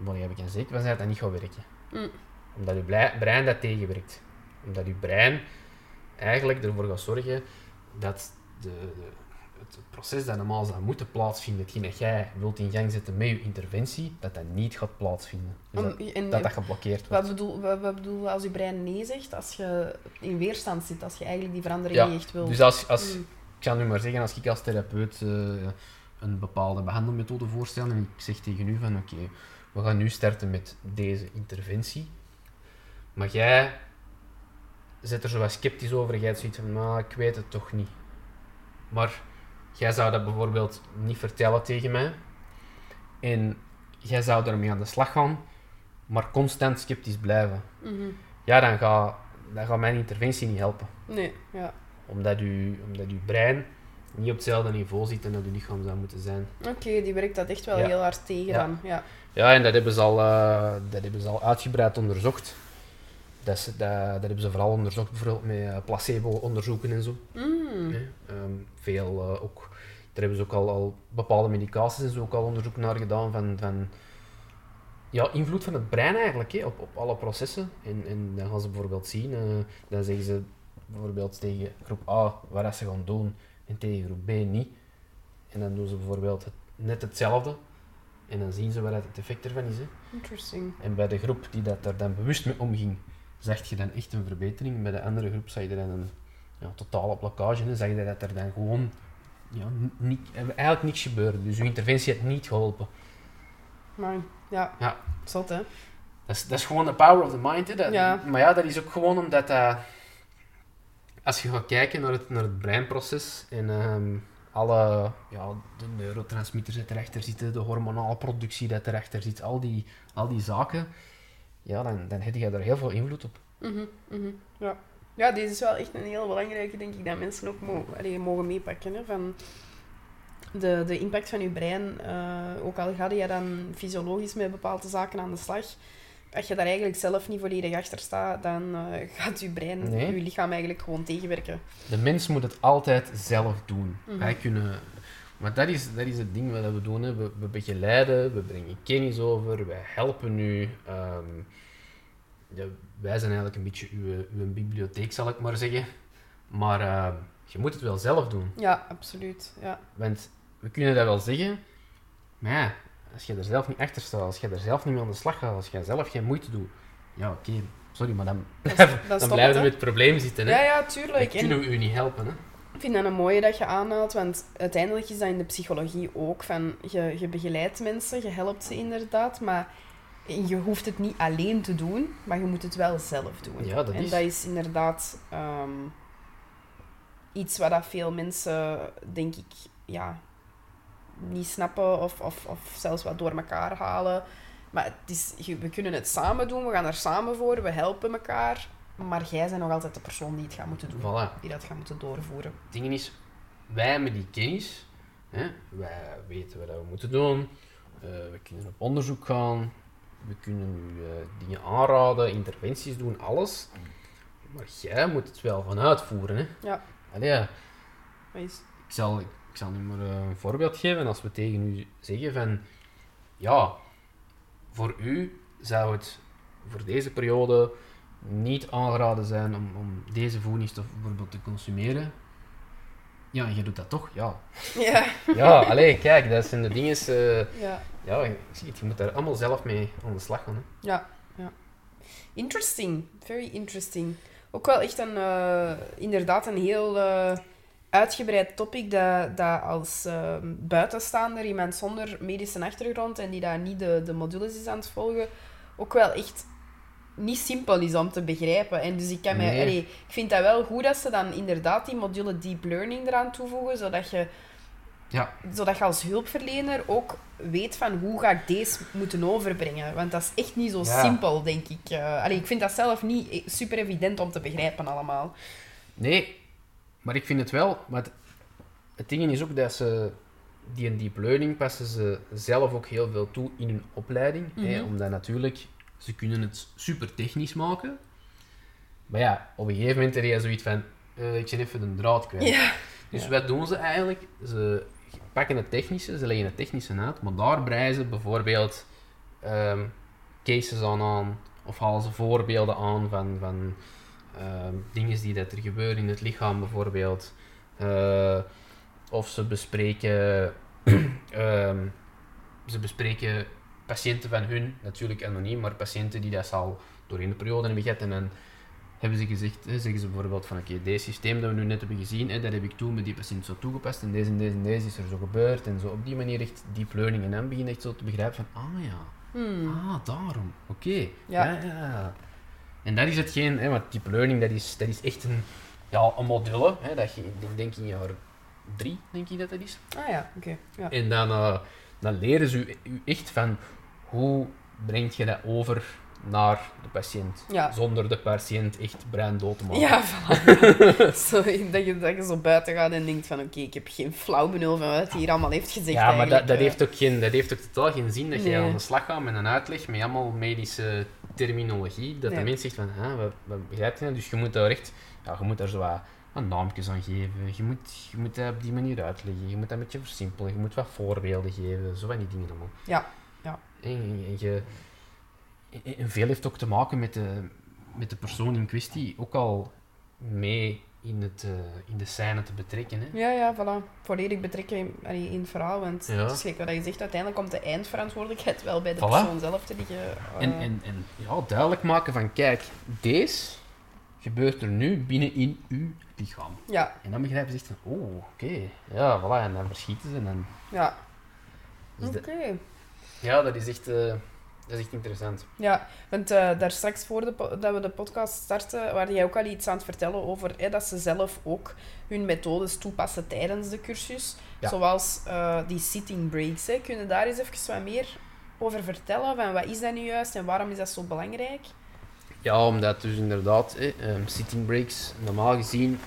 dan heb ik een zeker van dat dat niet gaat werken. Mm. Omdat je brein dat tegenwerkt. Omdat je brein eigenlijk ervoor gaat zorgen dat de, de, het proces dat normaal zou moeten plaatsvinden, hetgeen dat jij wilt in gang zetten met je interventie, dat dat niet gaat plaatsvinden. Dus dat, en- dat dat geblokkeerd Wat wordt. bedoel, wat, wat bedoel je als je brein nee zegt? Als je in weerstand zit, als je eigenlijk die verandering Ja, niet echt wil. Dus als, als, Mm. Ik zal nu maar zeggen, als ik als therapeut eh, een bepaalde behandelmethode voorstel en ik zeg tegen u van oké, we gaan nu starten met deze interventie, maar jij zit er zo wat sceptisch over, jij hebt zoiets van, nou, ik weet het toch niet. Maar jij zou dat bijvoorbeeld niet vertellen tegen mij en jij zou ermee aan de slag gaan, maar constant sceptisch blijven. Mhm. Ja, dan gaat, dan gaat mijn interventie niet helpen Nee, ja. Omdat je, omdat uw brein niet op hetzelfde niveau zit en dat je lichaam zou moeten zijn. Oké, die werkt dat echt wel Ja. heel hard tegen Ja. dan. Ja. Ja, en dat hebben ze al, eh, dat hebben ze al uitgebreid onderzocht. Dat, is- dat, dat hebben ze vooral onderzocht bijvoorbeeld met eh, placebo-onderzoeken en zo. Mm. Ehm, veel eh, ook, daar hebben ze ook al, al bepaalde medicaties en zo ook al onderzoek naar gedaan van, van ja, invloed van het brein eigenlijk hè, op, op alle processen. En, en dan gaan ze bijvoorbeeld zien, dan zeggen ze bijvoorbeeld tegen groep A wat ze gaan doen en tegen groep B niet. En dan doen ze bijvoorbeeld het, net hetzelfde. En dan zien ze wat het effect ervan is. Hè. Interesting. En bij de groep die dat daar dan bewust mee omging, zag je dan echt een verbetering. Bij de andere groep zag je dan een ja, totale blokkage. En zag je dat er dan gewoon ja, niet, eigenlijk niks gebeurde. Dus je interventie had niet geholpen. Maar ja, Ja. zot hè. Dat is, dat is gewoon de power of the mind. Hè. Dat, Ja. Maar ja, dat is ook gewoon omdat dat... Als je gaat kijken naar het, naar het breinproces en ehm, alle ja, de neurotransmitters die erachter zitten, de hormonale productie die erachter zit, al die, al die zaken, ja, dan, dan heb je daar heel veel invloed op. Mhm, Ja. ja, deze is wel echt een heel belangrijke, denk ik, dat mensen ook mo allee, mogen meepakken. Hè, van de, de impact van je brein, eh, ook al ga je dan fysiologisch met bepaalde zaken aan de slag, als je daar eigenlijk zelf niet volledig achter staat, dan eh, gaat je brein, Nee. je lichaam eigenlijk gewoon tegenwerken. De mens moet het altijd zelf doen. Mhm. Wij kunnen... Maar dat is, dat is het ding wat we doen. Hè. We, we begeleiden, we brengen kennis over, wij helpen u. ehm, ja, wij zijn eigenlijk een beetje uw, uw bibliotheek, zal ik maar zeggen. Maar ehm, je moet het wel zelf doen. Ja, absoluut. Ja. Want we kunnen dat wel zeggen, maar ja, als je er zelf niet achter staat, als je er zelf niet mee aan de slag gaat, als je zelf geen moeite doet, ja oké, sorry, maar dan, blijven dan dan stopt blijven we met het probleem zitten. hè. Ja, ja, tuurlijk. En- kunnen we u niet helpen. Hè. Ik vind dat een mooie dat je aanhaalt, want uiteindelijk is dat in de psychologie ook. Van, je, je begeleidt mensen, je helpt ze inderdaad, maar je hoeft het niet alleen te doen, maar je moet het wel zelf doen. Ja, dat en is- dat is inderdaad ehm, iets wat dat veel mensen, denk ik, ja, niet snappen of, of, of zelfs wat door elkaar halen. Maar het is, we kunnen het samen doen, we gaan er samen voor, we helpen elkaar. Maar jij bent nog altijd de persoon die het gaat moeten doen, Voilà. die dat gaat moeten doorvoeren. Het ding is, wij met die kennis, hè, wij weten wat we moeten doen, eh, we kunnen op onderzoek gaan, we kunnen u eh, dingen aanraden, interventies doen, alles. Maar jij moet het wel gaan uitvoeren. Hè. Ja. Allee, ja, ik, zal, zal nu maar eh, een voorbeeld geven. Als we tegen u zeggen van, ja, voor u zou het voor deze periode niet aangeraden zijn om, om deze voedingsstof bijvoorbeeld te consumeren. Ja, en je doet dat toch? Ja. Ja, Ja, allee, kijk, dat zijn de dingen... eh, ja, ja, je moet daar allemaal zelf mee aan de slag gaan. Hè. ja, ja. Interesting. Very interesting. Ook wel echt een, eh, inderdaad een heel uitgebreid topic dat, dat als eh, buitenstaander, iemand zonder medische achtergrond en die daar niet de, de modules is aan het volgen, ook wel echt niet simpel is om te begrijpen. En dus ik, kan mij, allee, ik vind dat wel goed dat ze dan inderdaad die module deep learning eraan toevoegen, zodat je Ja. zodat je als hulpverlener ook weet van hoe ga ik deze moeten overbrengen. Want dat is echt niet zo Ja. simpel, denk ik. Eh allee, ik vind dat zelf niet e- super evident om te begrijpen allemaal. Nee, maar ik vind het wel. Maar het, het ding is ook dat ze die een deep learning passen ze zelf ook heel veel toe in hun opleiding. hè, Mhm. omdat natuurlijk, ze kunnen het super technisch maken. Maar ja, op een gegeven moment heb je zoiets van, eh, ik ben even de draad kwijt. Dus Ja. wat doen ze eigenlijk? Ze pakken het technische, ze leggen het technische uit, maar daar breien ze bijvoorbeeld ehm, cases aan aan, of halen ze voorbeelden aan van, van dingen die dat er gebeuren in het lichaam bijvoorbeeld. Eh, of ze bespreken, ehm, ze bespreken patiënten van hun, natuurlijk anoniem, maar patiënten die dat al door in de periode hebben gehad. En dan hebben ze gezegd, hè, zeggen ze bijvoorbeeld van oké, deze systeem dat we nu net hebben gezien, hè, dat heb ik toen met die patiënt zo toegepast en deze en deze en deze is er zo gebeurd. En zo op die manier echt deep learning en dan begin echt zo te begrijpen van, ah ja, Hmm. ah daarom, oké. Ja. Ja. ja. En dat is hetgeen, hè, want deep learning dat is, dat is echt een, ja, een module, hè, dat je, ik denk in jaar drie, denk ik dat dat is. Ah ja, oké. Ja. En dan, eh, dan leren ze u, u echt van hoe breng je dat over naar de patiënt. Ja. Zonder de patiënt echt brein dood te maken. Ja, voilà. zo, dat, je, dat je zo buiten gaat en denkt van oké, ik heb geen flauw benul van wat hij hier allemaal heeft gezegd Ja, maar dat, dat, heeft ook geen, dat heeft ook totaal geen zin dat je Nee. aan de slag gaat met een uitleg met allemaal medische terminologie. Dat Nee. de mens zegt van, ah, wat, wat begrijp je nou? Dus je moet daar echt, ja, je moet daar zo wat, naampjes aan geven. Je moet, je moet dat op die manier uitleggen. Je moet dat een beetje versimpelen. Je moet wat voorbeelden geven. Zo van die dingen allemaal. Ja, ja. En, en- en je, en- en veel heeft ook te maken met de, met de persoon in kwestie ook al mee in, het, eh, in de scène te betrekken. Hè. Ja, ja, voilà. Volledig betrekken in, allee, in het verhaal. Want Ja. het is gek wat je zegt, uiteindelijk komt de eindverantwoordelijkheid wel bij de Voilà. persoon zelf te liggen. eh. En, en, en ja, duidelijk maken van, kijk, deze gebeurt er nu binnen in uw lichaam. Ja, En dan begrijpen ze echt van, oh, oké. Ja, voilà, en dan verschieten ze. En dan, ja. dus Oké. ja, dat is echt, eh, dat is echt interessant. Ja, want eh, daar straks voor de dat we de podcast starten, waren jij ook al iets aan het vertellen over hè, dat ze zelf ook hun methodes toepassen tijdens de cursus. Ja. Zoals eh, die sitting breaks. Hè. Kun je daar eens even wat meer over vertellen? Van wat is dat nu juist en waarom is dat zo belangrijk? Ja, omdat dus inderdaad, hè, ehm, sitting breaks, normaal gezien,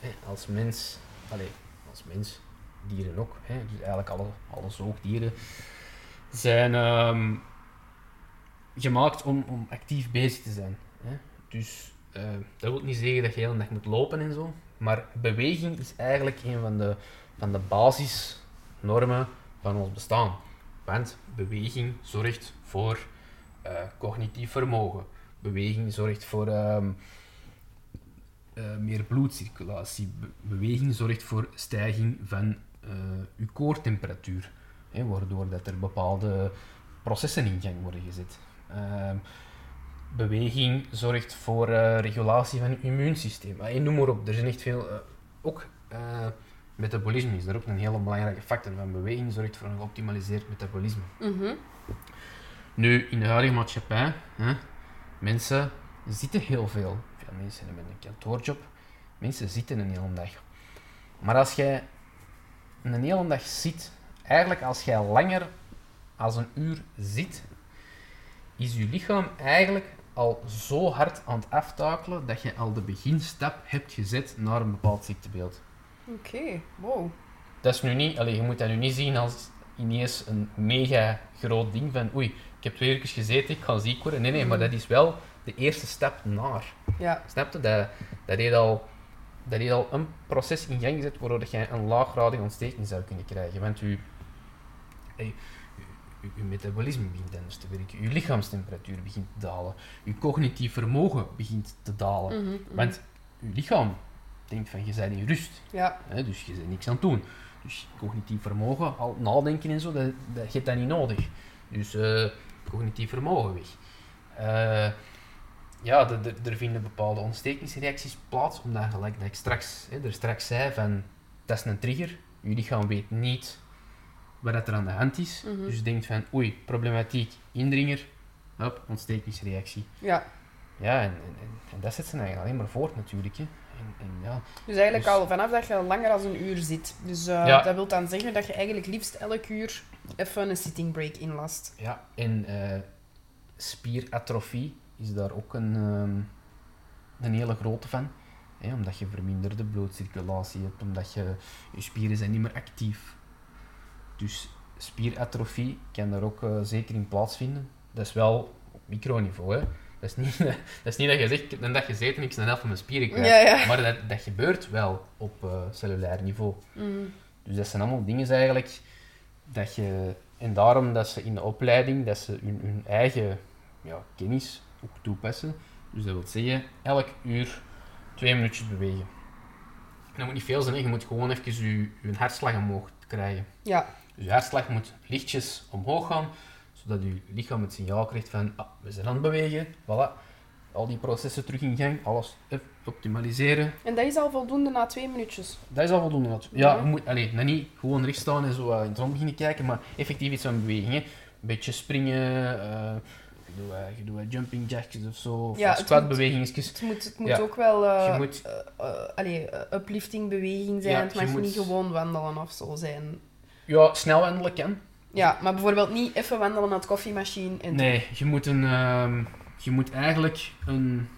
eh, als mens, allee, als mens, dieren ook, hè, dus eigenlijk alle, alle zoogdieren, zijn ehm, gemaakt om, om actief bezig te zijn. Hè. Dus eh, dat wil niet zeggen dat je de hele dag moet lopen en zo, maar beweging is eigenlijk een van de, van de basisnormen van ons bestaan. Want beweging zorgt voor eh, cognitief vermogen. Beweging zorgt voor ehm, eh, meer bloedcirculatie. Be- beweging zorgt voor stijging van uw koortemperatuur. Hè, waardoor dat er bepaalde processen in gang worden gezet. Ehm, beweging zorgt voor eh, regulatie van uw immuunsysteem. Eh, noem maar op, er zijn echt veel... eh, ook eh, metabolisme is daar ook een hele belangrijke factor van. Beweging zorgt voor een geoptimaliseerd metabolisme. Mhm. Nu, in de huidige maatschappij, hè, mensen zitten heel veel. Veel mensen hebben een kantoorjob. Mensen zitten een hele dag. Maar als jij een hele dag zit, eigenlijk als jij langer als een uur zit, is je lichaam eigenlijk al zo hard aan het aftakelen dat je al de beginstap hebt gezet naar een bepaald ziektebeeld. Oké, wow. Dat is nu niet, allee, je moet dat nu niet zien als ineens een mega groot ding van oei, ik heb twee uur gezeten, ik ga ziek worden. Nee, nee, maar dat is wel de eerste stap naar. Ja, Snap je? Dat, dat, heeft al, dat heeft al een proces in gang gezet waardoor dat jij een laaggradige ontsteking zou kunnen krijgen. Want je, je metabolisme begint anders te werken, je lichaamstemperatuur begint te dalen, je cognitief vermogen begint te dalen. Mhm, mhm. Want je lichaam denkt van je bent in rust. ja, Hè, dus je bent niks aan het doen. Dus cognitief vermogen, al nadenken en zo, dat, dat, je dat niet nodig. Dus eh, cognitief vermogen weg. Eh, ja, er vinden bepaalde ontstekingsreacties plaats, omdat gelijk dat ik straks, hè, er straks zei van, dat is een trigger. Je lichaam weet niet wat er aan de hand is. Mhm. Dus denkt van, oei, problematiek, indringer, hop, ontstekingsreactie. ja. Ja, en, en, en, en dat zet ze eigenlijk alleen maar voort natuurlijk. Hè. Ja, Dus eigenlijk Dus- al vanaf dat je langer dan een uur zit. Dus eh, Ja. dat wil dan zeggen dat je eigenlijk liefst elk uur even een sitting break inlast. Ja, en eh, spieratrofie is daar ook een, ehm, een hele grote van. Hè, omdat je verminderde bloedcirculatie hebt, omdat je, je spieren zijn niet meer actief. Dus spieratrofie kan daar ook eh, zeker in plaatsvinden. Dat is wel op microniveau. Hè. Dat, is niet, dat is niet dat je zegt, ik heb een dag gezeten, ik ben de helft van mijn spieren kwijt. Ja, ja. Maar dat, dat gebeurt wel op eh, cellulair niveau. Mhm. Dus dat zijn allemaal dingen eigenlijk dat je... En daarom dat ze in de opleiding, dat ze hun, hun eigen ja, kennis ook toepassen Dus dat wil zeggen, elk uur twee minuutjes bewegen. En dat moet niet veel zijn, hè. je moet gewoon even je, je hartslag omhoog krijgen. Ja, Dus je hartslag moet lichtjes omhoog gaan, zodat je lichaam het signaal krijgt van ah, we zijn aan het bewegen, voilà. Al die processen terug in gang, alles optimaliseren. en dat is al voldoende na twee minuutjes. Dat is al voldoende natuurlijk. Ja, Ja. je moet allee, nou niet gewoon recht staan en zo eh, in het rond beginnen kijken, maar effectief iets van beweging. hè. Een beetje springen, eh je doet, eh, je doet jumping jacks of zo, of Ja, het squatbewegingetjes. Het moet, het moet Ja. ook wel eh Je moet- allee, eh, uplifting beweging zijn. Ja, het je mag moet- niet gewoon wandelen of zo zijn. Ja, snel wandelen kan. Ja, maar bijvoorbeeld niet even wandelen naar de koffiemachine. En Nee, je moet, een, ehm, je moet eigenlijk een,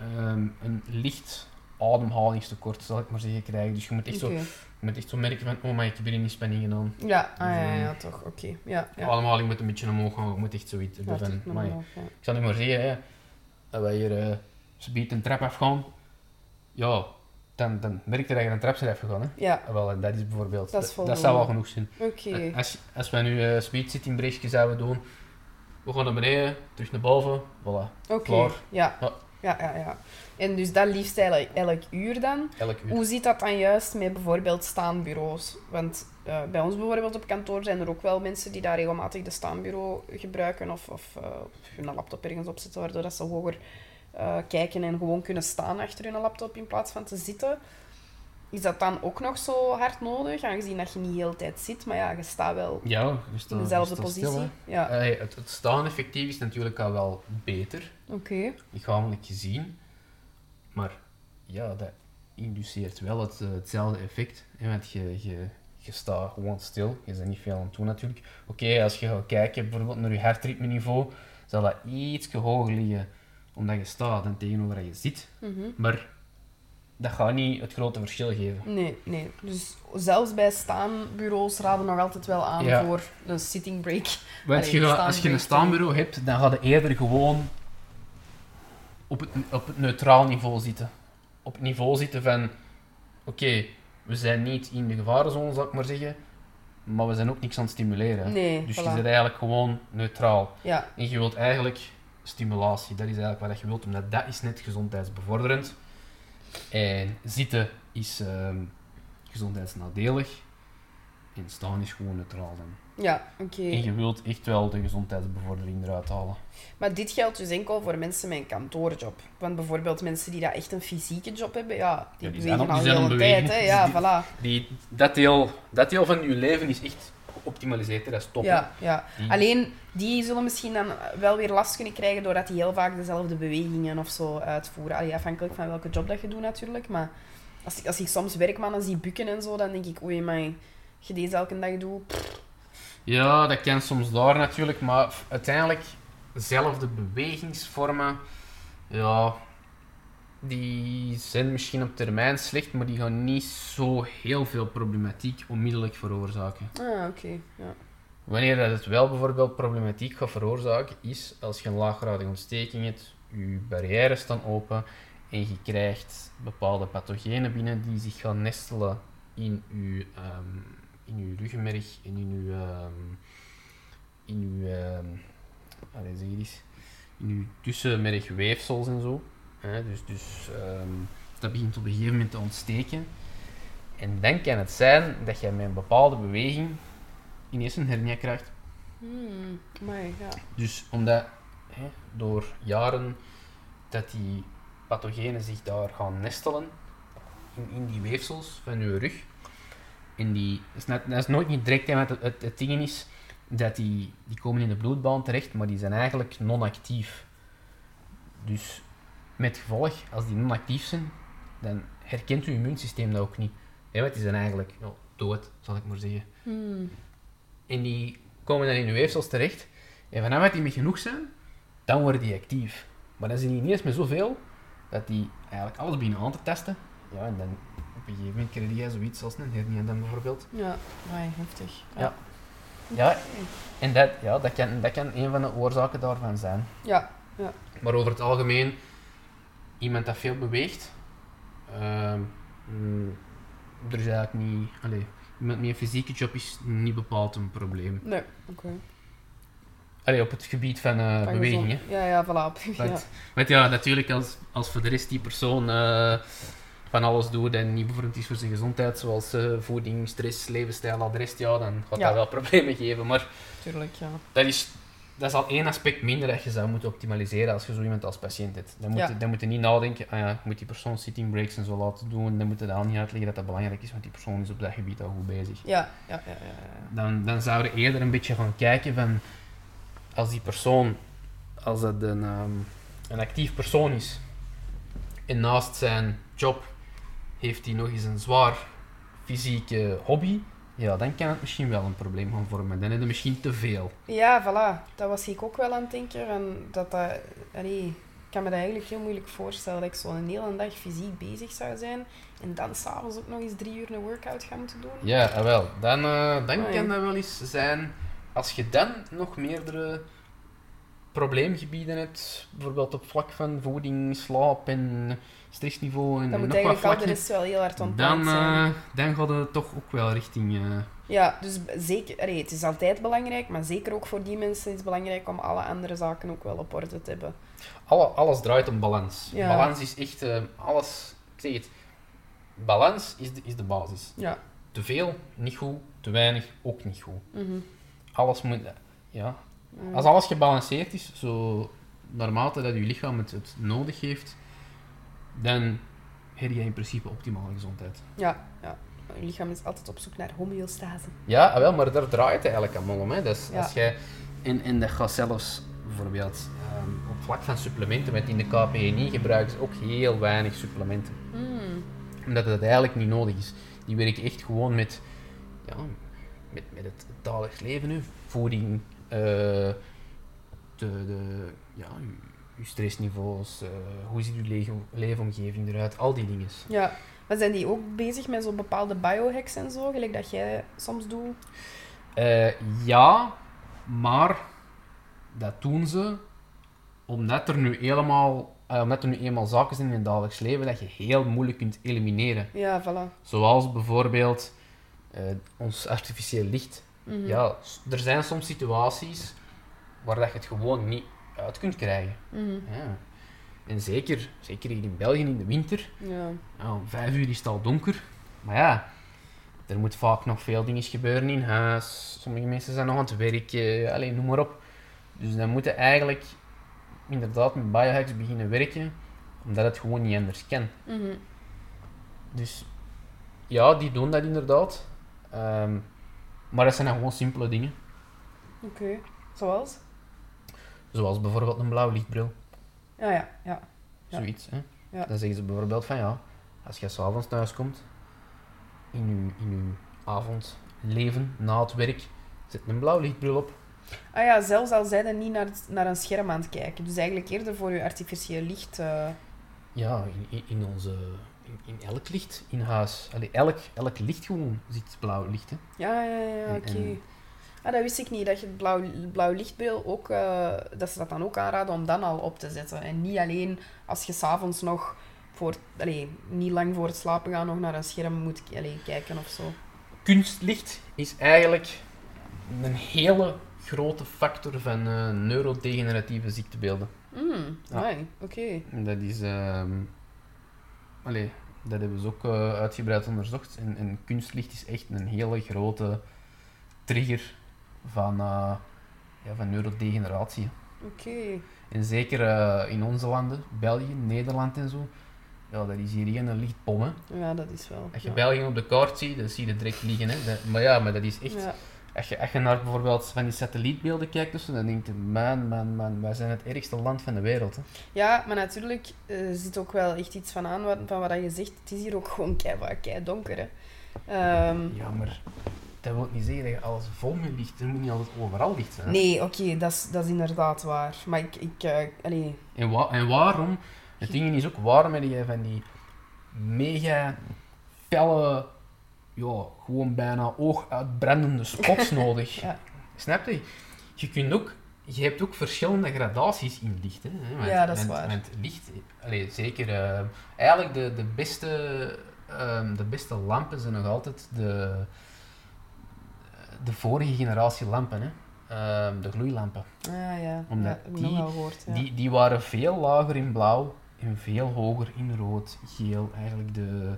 ehm, een licht ademhalingstekort, zal ik maar zeggen, krijgen. Dus je moet echt, zo, je moet echt zo merken van, oh maar ik heb hier inspanning gedaan. Ja, ah, ja, ja, Dus, ja, toch. Oké. Ja, De ja. ademhaling moet een beetje omhoog gaan, je moet echt zoiets Ja, hebben van, omhoog, ja. Ik zal nu maar zeggen, hè, dat wij hier uh, een trap afgaan, ja, dan, dan merk je dat je een trap bent afgegaan. Hè. Ja, Wel, dat is bijvoorbeeld, Dat is dat, voldoende. zou wel genoeg zijn. oké. Als, als wij nu uh, speed sitting breakje zouden doen, we gaan naar beneden, terug naar boven, voilà, Oké. Ja. Ja. Ja, ja, ja. En dus dat liefst eigenlijk elk uur dan. elk uur. Hoe zit dat dan juist met bijvoorbeeld staanbureaus? Want eh, bij ons bijvoorbeeld op kantoor zijn er ook wel mensen die daar regelmatig de staanbureau gebruiken of, of eh, hun laptop ergens opzetten, waardoor dat ze hoger eh, kijken en gewoon kunnen staan achter hun laptop in plaats van te zitten. Is dat dan ook nog zo hard nodig, aangezien dat je niet de hele tijd zit, maar ja, je staat wel Ja, je staat, in dezelfde positie? stil, ja, Eh, het, het staan effectief is natuurlijk al wel beter, oké. lichamelijk gezien. Maar ja, dat induceert wel het, eh, hetzelfde effect. Hè, want je, je, je staat gewoon stil, je bent niet veel aan het doen natuurlijk. Oké, als je gaat kijken bijvoorbeeld naar je hartritmeniveau, zal dat iets hoger liggen omdat je staat dan tegenover dat je zit. Mhm. Maar dat gaat niet het grote verschil geven. Nee, nee. Dus zelfs bij staanbureaus raden nog altijd wel aan Ja. voor een sitting break. Want Allee, je gaat- staan als je een staanbureau hebt, dan ga je eerder gewoon op het, op het neutraal niveau zitten. Op het niveau zitten van, oké, we zijn niet in de gevarenzone, zal ik maar zeggen, maar we zijn ook niks aan het stimuleren. Nee, dus voilà. je zit eigenlijk gewoon neutraal. Ja, En je wilt eigenlijk stimulatie, dat is eigenlijk wat je wilt, omdat dat is net gezondheidsbevorderend. En zitten is ehm, gezondheidsnadelig. En staan is gewoon neutraal dan. ja oké. En je wilt echt wel de gezondheidsbevordering eruit halen. Maar dit geldt dus enkel voor mensen met een kantoorjob. Want bijvoorbeeld mensen die dat echt een fysieke job hebben, ja, die Ja, die bewegen al de hele tijd. Hè. Ja, voilà. Die, dat, deel, dat deel van je leven is echt geoptimaliseerd, dat is top. Ja, ja. Die- Alleen, die zullen misschien dan wel weer last kunnen krijgen doordat die heel vaak dezelfde bewegingen of zo uitvoeren. Allee, afhankelijk van welke job dat je doet natuurlijk. Maar als ik, als ik soms werkmannen zie bukken en zo, dan denk ik, oei, maar je deze elke dag doet. Ja, dat kan soms daar natuurlijk, maar uiteindelijk dezelfde bewegingsvormen, ja, die zijn misschien op termijn slecht, maar die gaan niet zo heel veel problematiek onmiddellijk veroorzaken. Ah, oké. Ja. Wanneer dat het wel bijvoorbeeld problematiek gaat veroorzaken, is als je een laaggradige ontsteking hebt, je barrières staan open en je krijgt bepaalde pathogenen binnen die zich gaan nestelen in je, ehm, in uw ruggenmerg en in uw, ehm, in uw, ehm, allee, zeg je eens, in uw tussenmergweefsels en zo. Hè, dus dus ehm, dat begint op een gegeven moment te ontsteken. En dan kan het zijn dat je met een bepaalde beweging ineens een hernia krijgt. Hmm, maar ja. Dus omdat hè, door jaren dat die pathogenen zich daar gaan nestelen in, in die weefsels van je rug. En die, dat, is net, dat is nooit niet direct, hè, want het, het, het ding is dat die, die komen in de bloedbaan terecht, maar die zijn eigenlijk non-actief. Dus met gevolg, als die non-actief zijn, dan herkent je immuunsysteem dat ook niet. Hè, want die zijn eigenlijk ja, dood, zal ik maar zeggen. Hmm. En die komen dan in de weefsels terecht. En vanaf dat die met genoeg zijn, dan worden die actief. Maar dan zijn die niet eens met zoveel, dat die eigenlijk alles beginnen aan te testen. Ja, en dan op een gegeven moment krijg je zoiets als een hernia dan bijvoorbeeld. Ja, maar heftig. Ja. Ja, en dat, ja, dat, kan, dat kan een van de oorzaken daarvan zijn. Ja, Maar over het algemeen, iemand dat veel beweegt, mm, er is eigenlijk niet... Allee, iemand met een fysieke job is niet bepaald een probleem. nee, oké. Allee, op het gebied van uh, Van beweging. gezond- Hè. Ja, ja, voilà. Ja. Want, want ja, natuurlijk, als, als voor de rest die persoon eh, van alles doet en niet bevorderend is voor zijn gezondheid, zoals eh, voeding, stress, levensstijl, rest, ja, dan gaat Ja. dat wel problemen geven. Maar Tuurlijk, ja. dat is, dat is al één aspect minder dat je zou moeten optimaliseren als je zo iemand als patiënt hebt. Dan moet, Ja. dan moet je niet nadenken, ah ja, ik moet die persoon sitting breaks en zo laten doen, dan moet je dat al niet uitleggen dat dat belangrijk is, want die persoon is op dat gebied al goed bezig. Ja, ja, ja, ja. ja. Dan, dan zou je eerder een beetje gaan kijken van, als die persoon, als dat een, ehm, een actief persoon is, en naast zijn job heeft hij nog eens een zwaar fysieke hobby, ja, dan kan het misschien wel een probleem gaan vormen. Dan heb je misschien te veel. Ja, voilà. Dat was ik ook wel aan het denken. En dat dat... Allee, ik kan me dat eigenlijk heel moeilijk voorstellen dat ik zo'n hele dag fysiek bezig zou zijn en dan s'avonds ook nog eens drie uur een workout ga moeten doen. Ja, ah, wel. Dan, eh, dan kan dat wel eens zijn, als je dan nog meerdere probleemgebieden hebt, bijvoorbeeld op vlak van voeding, slaap en stressniveau en Dat moet nog wat eigenlijk al de vlakken, rest wel heel hard dan, ontplant zijn. eh, dan gaat het toch ook wel richting... eh, Ja, dus zeker, allee, het is altijd belangrijk, maar zeker ook voor die mensen is het belangrijk om alle andere zaken ook wel op orde te hebben. alle, alles draait om balans. Ja. Balans is echt eh, alles... Ik zeg het. Balans is de, is de basis. Ja. Te veel, niet goed. Te weinig, ook niet goed. Mhm. Alles moet... Ja, Mm. Als alles gebalanceerd is, zo naarmate dat je lichaam het, het nodig heeft, dan heb je in principe optimale gezondheid. Ja, ja. Je lichaam is altijd op zoek naar homeostase. Ja, ah, wel, maar daar draait het eigenlijk allemaal om. Hè. Dus Ja. als jij, en, en dat gaat zelfs bijvoorbeeld ehm, op vlak van supplementen, want in de KPNI gebruiken ze ook heel weinig supplementen. Mm. Omdat het eigenlijk niet nodig is. Die werken echt gewoon met, ja, met, met het dagelijks leven. Hè. Voeding, eh, de, de, ja, je, stressniveaus, eh, hoe ziet je leefomgeving eruit, al die dingen. Ja. Maar zijn die ook bezig met zo'n bepaalde biohacks en zo, gelijk dat jij soms doet? Eh, ja, maar dat doen ze omdat er nu helemaal, eh, omdat er nu eenmaal zaken zijn in het dagelijks leven dat je heel moeilijk kunt elimineren. Ja, voilà. Zoals bijvoorbeeld ons artificieel licht. Mhm. Ja, er zijn soms situaties waar dat je het gewoon niet uit kunt krijgen. Mhm. Ja. En zeker, zeker hier in België in de winter, Ja. om vijf uur is het al donker. Maar ja, er moet vaak nog veel dingen gebeuren in huis. Sommige mensen zijn nog aan het werken, alleen noem maar op. Dus dan moeten eigenlijk inderdaad met biohacks beginnen werken, omdat het gewoon niet anders kan. Mhm. Dus ja, die doen dat inderdaad. Ehm, maar dat zijn dan gewoon simpele dingen. Oké. Zoals? Zoals bijvoorbeeld een blauw lichtbril. Ja, ja, ja. Ja. Zoiets. Hè? Ja. Dan zeggen ze bijvoorbeeld van ja, als je s'avonds thuis komt, in je, in uw avondleven, na het werk, zet een blauw lichtbril op. Ah ja, zelfs al zijn er niet naar, naar een scherm aan het kijken. Dus eigenlijk eerder voor je artificieel licht. eh, Ja, in, in, onze... In, in elk licht in huis. Allee, elk, elk licht gewoon zit blauw licht. Hè? Ja, ja, ja, oké. Ah, dat wist ik niet, dat je het blauw, blauw lichtbril ook, eh, dat ze dat dan ook aanraden om dan al op te zetten. En niet alleen als je s'avonds nog, voor, allee, niet lang voor het slapen gaan, nog naar een scherm moet allee, kijken of zo. Kunstlicht is eigenlijk een hele grote factor van eh, neurodegeneratieve ziektebeelden. Mm, Ja. oké. Dat is... ehm dat hebben ze ook eh, uitgebreid onderzocht. En, en kunstlicht is echt een hele grote trigger van, eh, ja, van neurodegeneratie. Oké. En zeker eh, in onze landen, België, Nederland en zo, ja, dat is hier een lichtbom. Hè. Ja, dat is wel. Als je ja. België op de kaart ziet, dan zie je direct liggen. Hè. Dat- maar ja, maar dat is echt... Ja. Als je, als je naar bijvoorbeeld van die satellietbeelden kijkt, dus, dan denk je, man, man, man, wij zijn het ergste land van de wereld. Hè. ja, maar natuurlijk er zit ook wel echt iets van aan wat, van wat je zegt. Het is hier ook gewoon kei, kei donker. Hè. Ehm, Ja, maar dat wil niet zeggen dat je alles vol met licht. Er moet niet altijd overal licht zijn. hè. nee, oké, dat, is, dat is inderdaad waar. Maar ik, ik eh, allee, En, wa- en waarom? Het ding is ook, waarom heb je van die mega felle, ja, gewoon bijna ooguitbrandende spots nodig? Ja. Snap je? Je kunt ook, je hebt ook verschillende gradaties in licht. Hè? Want- Ja, dat is want- waar. Licht, allee, zeker, eh, eigenlijk de, de, beste, ehm, de beste lampen zijn nog altijd de, de vorige generatie lampen. Hè? ehm, de gloeilampen. Ah ja, Omdat ja, die- gehoord. Ja. Die, die waren veel lager in blauw en veel hoger in rood, geel. Eigenlijk de,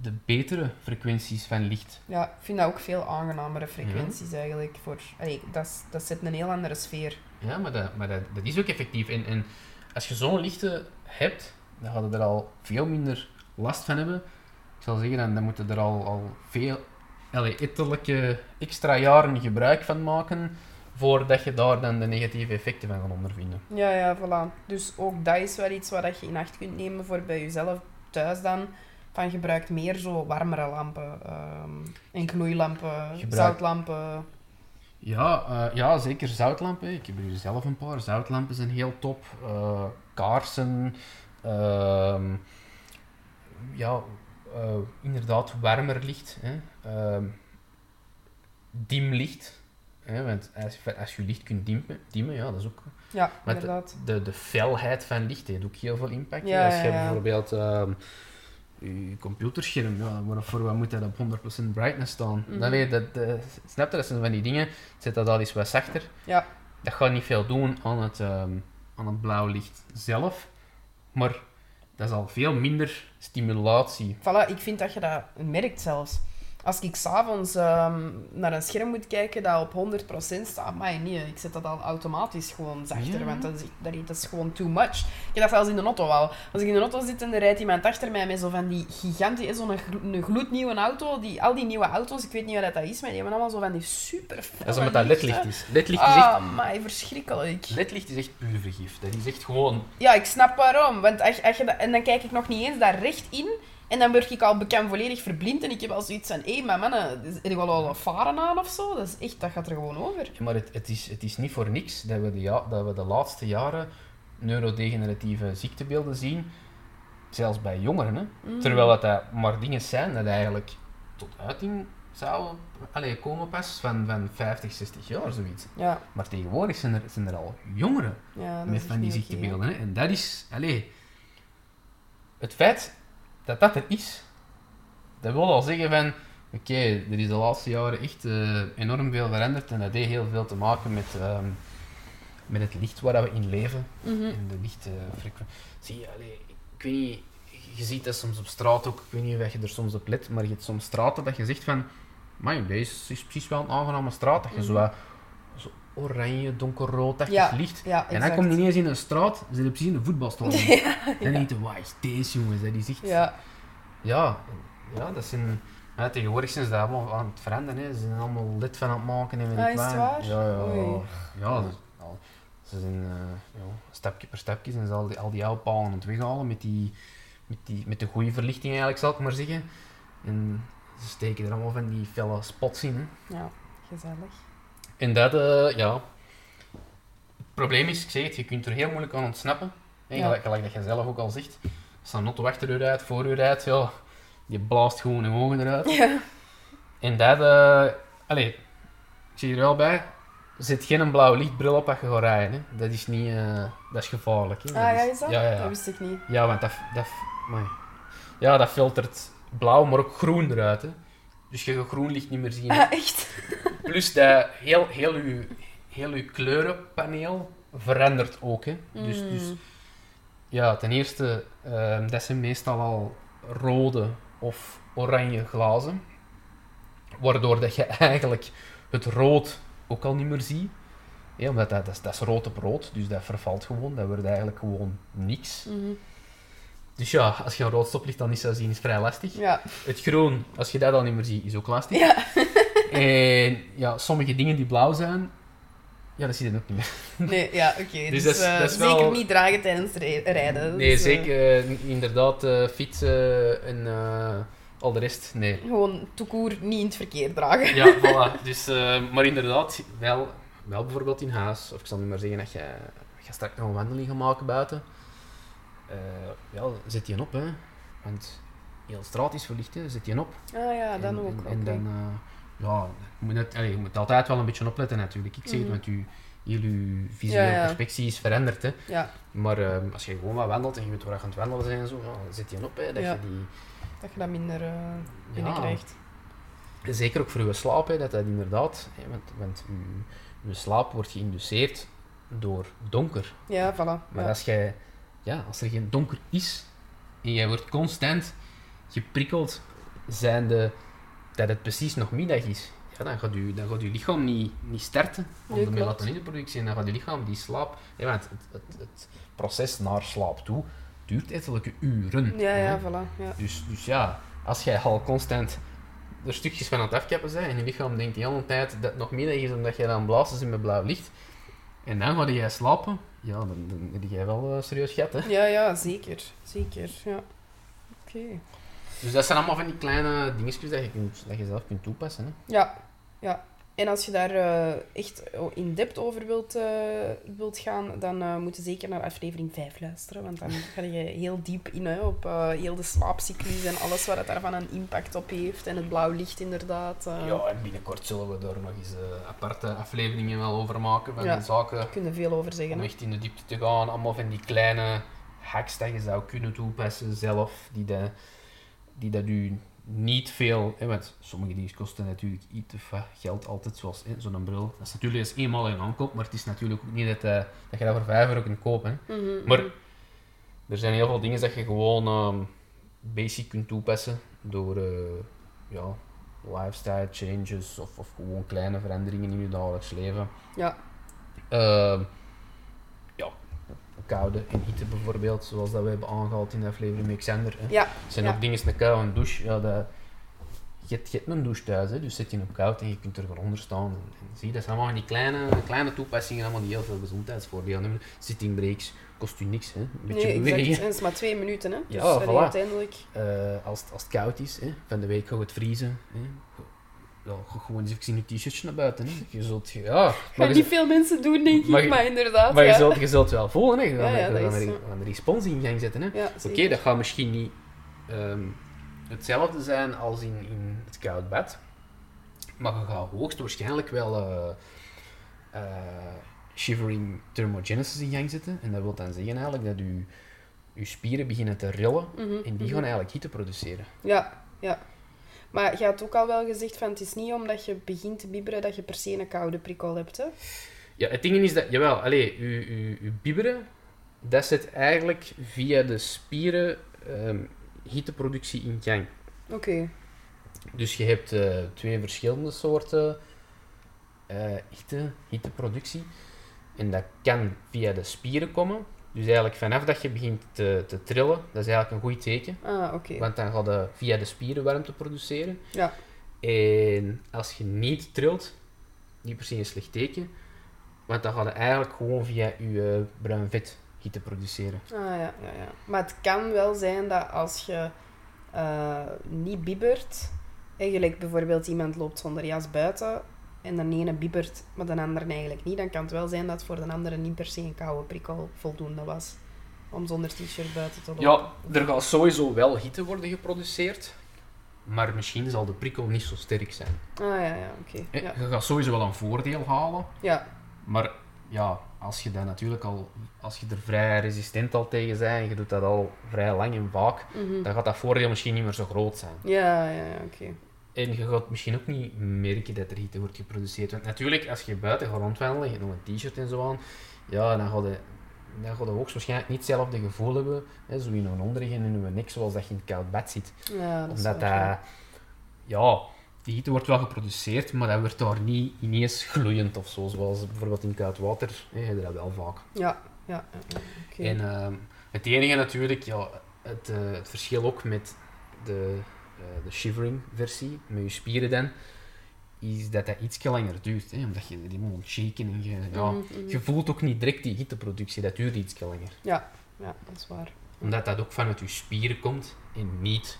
de betere frequenties van licht. ja, ik vind dat ook veel aangenamere frequenties eigenlijk. Voor, allee, dat, dat zet een heel andere sfeer. Ja, maar dat, maar dat, dat is ook effectief. En, en als je zo'n lichten hebt, dan je er al veel minder last van hebben. Ik zal zeggen, dan, dan moet je er al, al veel, allee, etterlijke extra jaren gebruik van maken, voordat je daar dan de negatieve effecten van gaat ondervinden. Ja, ja, voilà. Dus ook dat is wel iets wat dat je in acht kunt nemen voor bij jezelf thuis dan. Van gebruik meer zo warmere lampen ehm, en gloeilampen, Gebruik- zoutlampen. Ja, eh, ja, zeker zoutlampen. Ik heb hier zelf een paar. Zoutlampen zijn heel top. Eh, kaarsen. ehm, ja, inderdaad, warmer licht. Hè. Ehm, dim licht. Hè, want als, je- als je licht kunt dimmen, dimmen, ja, dat is ook... Ja, Maar de, inderdaad. de, de felheid van licht heeft ook heel veel impact. Ja, als je ja, ja. bijvoorbeeld... ehm, je computerscherm, ja, waarvoor wat moet dat op 100% brightness staan? Mhm. Allee, dat, eh, snap je, dat zijn van die dingen. Zet dat al eens wat zachter. Ja. Dat gaat niet veel doen aan het, ehm, aan het blauw licht zelf. Maar dat is al veel minder stimulatie. Voilà, ik vind dat je dat merkt zelfs. Als ik s'avonds ehm naar een scherm moet kijken dat op 100% staat, maar nee, ik zet dat al automatisch gewoon zachter, Ja. want dat is, dat is- gewoon too much. Ik heb dat zelfs in de auto al. Als ik in de auto zit en er rijdt iemand achter mij met zo van die gigantische, zo'n gloednieuwe auto, die, al die nieuwe auto's, ik weet niet wat dat is, maar die hebben allemaal zo van die super Dat is omdat dat ledlicht is. Ledlicht is echt, Ah, maar verschrikkelijk. ledlicht is echt puur vergif. Dat is echt gewoon... Ja, ik snap waarom. Want als, als je dat, en dan kijk ik nog niet eens daar recht in. En dan word ik al bekend volledig verblind. En ik heb al zoiets van, hé, maar mannen, er wel al een varen aan of zo? Dat is echt, dat gaat er gewoon over. Ja, maar het, het, is, het is niet voor niks dat we de, ja, dat we de laatste jaren neurodegeneratieve ziektebeelden zien. Zelfs bij jongeren. Hè? Mm. Terwijl dat, dat maar dingen zijn dat eigenlijk tot uiting zouden allee, komen pas van, van 50, 60 jaar, zoiets. Ja, Maar tegenwoordig zijn er, zijn er al jongeren ja met van die ziektebeelden. hè. En dat is, allee, het feit dat dat er is, dat wil al zeggen van, oké, er is de laatste jaren echt eh, enorm veel veranderd en dat heeft heel veel te maken met, ehm, met het licht waar we in leven. Mhm. en de lichtfrequentie. Zie je, allee, ik weet niet, je ziet dat soms op straat ook, ik weet niet of je er soms op let, maar je hebt soms straten dat je zegt van, man, deze is precies wel een aangename straat, dat je zo, wat- zo oranje, donkerrood, Ja, licht. Ja, En dan exact. komt ineens in een straat, ze zitten precies in een voetbalstadion. Dan denk je, wat is deze jongens? Dat is echt... Ja, Ja, ja, dat zijn... Ja, tegenwoordig zijn ze dat allemaal aan het veranderen. Hè. Ze zijn allemaal lid van aan het maken. En weet Ah, ik is waar? Ja, ja. Oei. ja ze, al- ze zijn eh, ja, stapje per stapje zijn ze al die, al die oude palen aan het weghalen met, die, met, die, met de goede verlichting eigenlijk, zal ik maar zeggen. En ze steken er allemaal van die felle spots in. Hè. ja, gezellig. En dat, eh, ja. Het probleem is, ik zeg het, je kunt er heel moeilijk aan ontsnappen. Hè, Ja. gelijk, dat je zelf ook al zegt. Als een auto achter u rijdt, voor u rijdt, ja, je blaast gewoon je ogen eruit. Ja. En dat, eh allee, ik zeg er wel bij, zet geen blauwe lichtbril op als je gaat rijden. Hè. Dat is niet, eh, dat is gevaarlijk. Hè. Ah, ja, is dat? Ja, ja, Dat wist ik niet. ja want dat, dat, ja, dat filtert blauw, maar ook groen eruit. Hè. Dus je gaat groen licht niet meer zien. Ah, echt? Plus dat heel, heel, uw, heel uw kleurenpaneel verandert ook. Hè. Dus, Mm. dus ja, ten eerste, ehm, dat zijn meestal al rode of oranje glazen. Waardoor dat je eigenlijk het rood ook al niet meer ziet. Ja, omdat dat, dat, is, dat is rood op rood, dus dat vervalt gewoon. Dat wordt eigenlijk gewoon niks. Mhm. Dus ja, als je een rood stoplicht dan niet zou zien, is vrij lastig. Ja. Het groen, als je dat al niet meer ziet, is ook lastig. Ja. En ja, sommige dingen die blauw zijn, ja, dat zie je ook niet meer. Nee, ja, oké. Dus Dus, dat is- dat is zeker wel- niet dragen tijdens rij- rijden. Nee, Dus, eh, zeker eh, inderdaad fietsen en al de rest, nee. Gewoon toekoer niet in het verkeer dragen. Ja, voilà. Dus, maar inderdaad, wel, wel bijvoorbeeld in huis, of ik zal nu maar zeggen dat je, je straks nog een wandeling gaat maken buiten. Eh ja, zet je op, hè. Want heel straat is verlicht, hè. Zet je op. Ah ja, dan en, ook. En, dan, eh, ja, je moet, net, allee, je moet altijd wel een beetje opletten natuurlijk. Ik zeg het, Mhm. want je, heel je visuele Ja, ja. perspectie is veranderd, hè. Ja, Maar eh, als je gewoon wat wandelt en je weet waar je aan het wandelen en zo, dan zet je op, hè. Dat je die... dat je dat minder Ja. binnenkrijgt. Zeker ook voor je slaap, hè, dat dat inderdaad, hè, want, want uw, je slaap wordt geïnduceerd door donker. Ja, voilà. Maar als, jij, ja, als er geen donker is en jij wordt constant geprikkeld, zijnde dat het precies nog middag is, ja, dan, gaat je, dan gaat je lichaam niet, niet starten om Nee, de melatonineproductie. En dan gaat je lichaam die slaap... Ja, want het, het, het proces naar slaap toe duurt ettelijke uren. Ja, hè. ja, voilà. Ja. Dus, dus ja, als jij al constant er stukjes van aan het afkappen bent en je lichaam denkt de hele tijd dat het nog middag is omdat jij dan blaast is met blauw licht, en dan ga jij slapen, ja, dan, dan heb jij wel eh, serieus gat, hè. ja, ja, zeker. Zeker, ja. Oké. Dus dat zijn allemaal van die kleine dingetjes dat je, kunt, dat je zelf kunt toepassen, hè. Ja, ja. En als je daar eh, echt in depth over wilt, eh, wilt gaan, dan eh, moet je zeker naar aflevering 5 luisteren. Want dan ga je heel diep in op heel de slaapcyclus en alles wat het daarvan een impact op heeft. En het blauw licht inderdaad. Ja, en binnenkort zullen we daar nog eens aparte afleveringen wel over maken, van Ja. die zaken. Daar kun je veel over zeggen. Om echt in de diepte te gaan, allemaal van die kleine hacks dat je zou kunnen toepassen zelf, die dat, die dat u niet veel, hè, want sommige dingen kosten natuurlijk iets te veel geld altijd, zoals zo'n bril. Dat is natuurlijk eens eenmaal in aankoop, maar het is natuurlijk ook niet dat, eh, dat je dat voor 5 euro kunt kopen. Hè. Mhm, Maar mhm. er zijn heel veel dingen dat je gewoon ehm, basic kunt toepassen door eh, ja, lifestyle changes of, of gewoon kleine veranderingen in je dagelijks leven. Ja, Ehm, koude en hitte bijvoorbeeld, zoals dat we hebben aangehaald in de aflevering met Xander. Hè. ja, Er zijn ja. ook dingen, een koude douche. Ja, dat, je, hebt, je hebt een douche thuis, hè, dus zit je op koud en je kunt er gewoon onder staan. En, en zie, dat zijn allemaal die kleine, kleine toepassingen allemaal die heel veel gezondheidsvoordelen hebben. Sitting breaks kost u niks, hè. een beetje nee, bewegen. exact. En het is maar twee minuten, hè. Ja, dus allee, voilà. uiteindelijk... Eh, als, het- als het koud is, hè, van de week gaat het vriezen. Hè. Ja, gewoon eens even in je t-shirtje naar buiten. Hè. Je zult, ja, maar niet veel mensen doen, denk ik, maar inderdaad. maar je, zult, je zult wel voelen. Hè. Je gaat Ja, ja, gaat een, een respons in gang zetten. Oké, dat gaat misschien niet ehm, hetzelfde zijn als in, in het koud bad. Maar je gaat hoogstwaarschijnlijk wel eh, eh, shivering thermogenesis in gang zetten. En dat wil dan zeggen eigenlijk dat je, je spieren beginnen te rillen. Mhm, En die mhm. gaan eigenlijk hitte produceren. Ja, ja. Maar je had ook al wel gezegd van het is niet omdat je begint te bibberen dat je per se een koude prikkel hebt, hè? Ja, het ding is dat, jawel, allee, uw, uw, uw bibberen, dat zet eigenlijk via de spieren ehm, hitteproductie in gang. Oké. Dus je hebt eh, twee verschillende soorten eh, hitte, hitteproductie. En dat kan via de spieren komen. Dus eigenlijk vanaf dat je begint te, te trillen, dat is eigenlijk een goed teken. Ah. Want dan gaat je via de spieren warmte produceren. Ja. En als je niet trilt, niet per se een slecht teken. Want dan gaat je eigenlijk gewoon via je eh, bruin vet hitte produceren. Ah, ja, ja, ja. Maar het kan wel zijn dat als je eh, niet bibbert, en gelijk bijvoorbeeld iemand loopt zonder jas buiten, en de ene bibbert, maar de andere eigenlijk niet, dan kan het wel zijn dat voor de andere niet per se een koude prikkel voldoende was om zonder t-shirt buiten te lopen. Ja, er gaat sowieso wel hitte worden geproduceerd. Maar misschien zal de prikkel niet zo sterk zijn. Ah, ja, ja, oké. Eh, Ja. Je gaat sowieso wel een voordeel halen. ja, Maar ja, als je dat natuurlijk al, als je er vrij resistent al tegen bent en je doet dat al vrij lang en vaak, mhm. dan gaat dat voordeel misschien niet meer zo groot zijn. ja, ja, ja, oké. En je gaat misschien ook niet merken dat er hitte wordt geproduceerd. Want natuurlijk, als je buiten gaat rondwandelen, je nog een t-shirt en zo aan, ja, dan ga je, dan ga je hoogstwaarschijnlijk niet hetzelfde gevoel hebben, hè, zo in een onderrug en in nek, zoals dat je in het koud bad zit. Ja, dat Omdat dat, ja, die hitte wordt wel geproduceerd, maar dat wordt daar niet ineens gloeiend of zo, zoals bijvoorbeeld in koud water, hè, heb je dat wel vaak. Ja, ja. En ehm, het enige natuurlijk, ja, het, eh, het verschil ook met de, de shivering versie, met je spieren dan, is dat dat iets langer duurt. Hè, omdat je die moet shaken en je, ja, Mhm, mhm. je voelt ook niet direct die hitteproductie, dat duurt iets langer. Ja, ja, dat is waar. Omdat dat ook vanuit je spieren komt en niet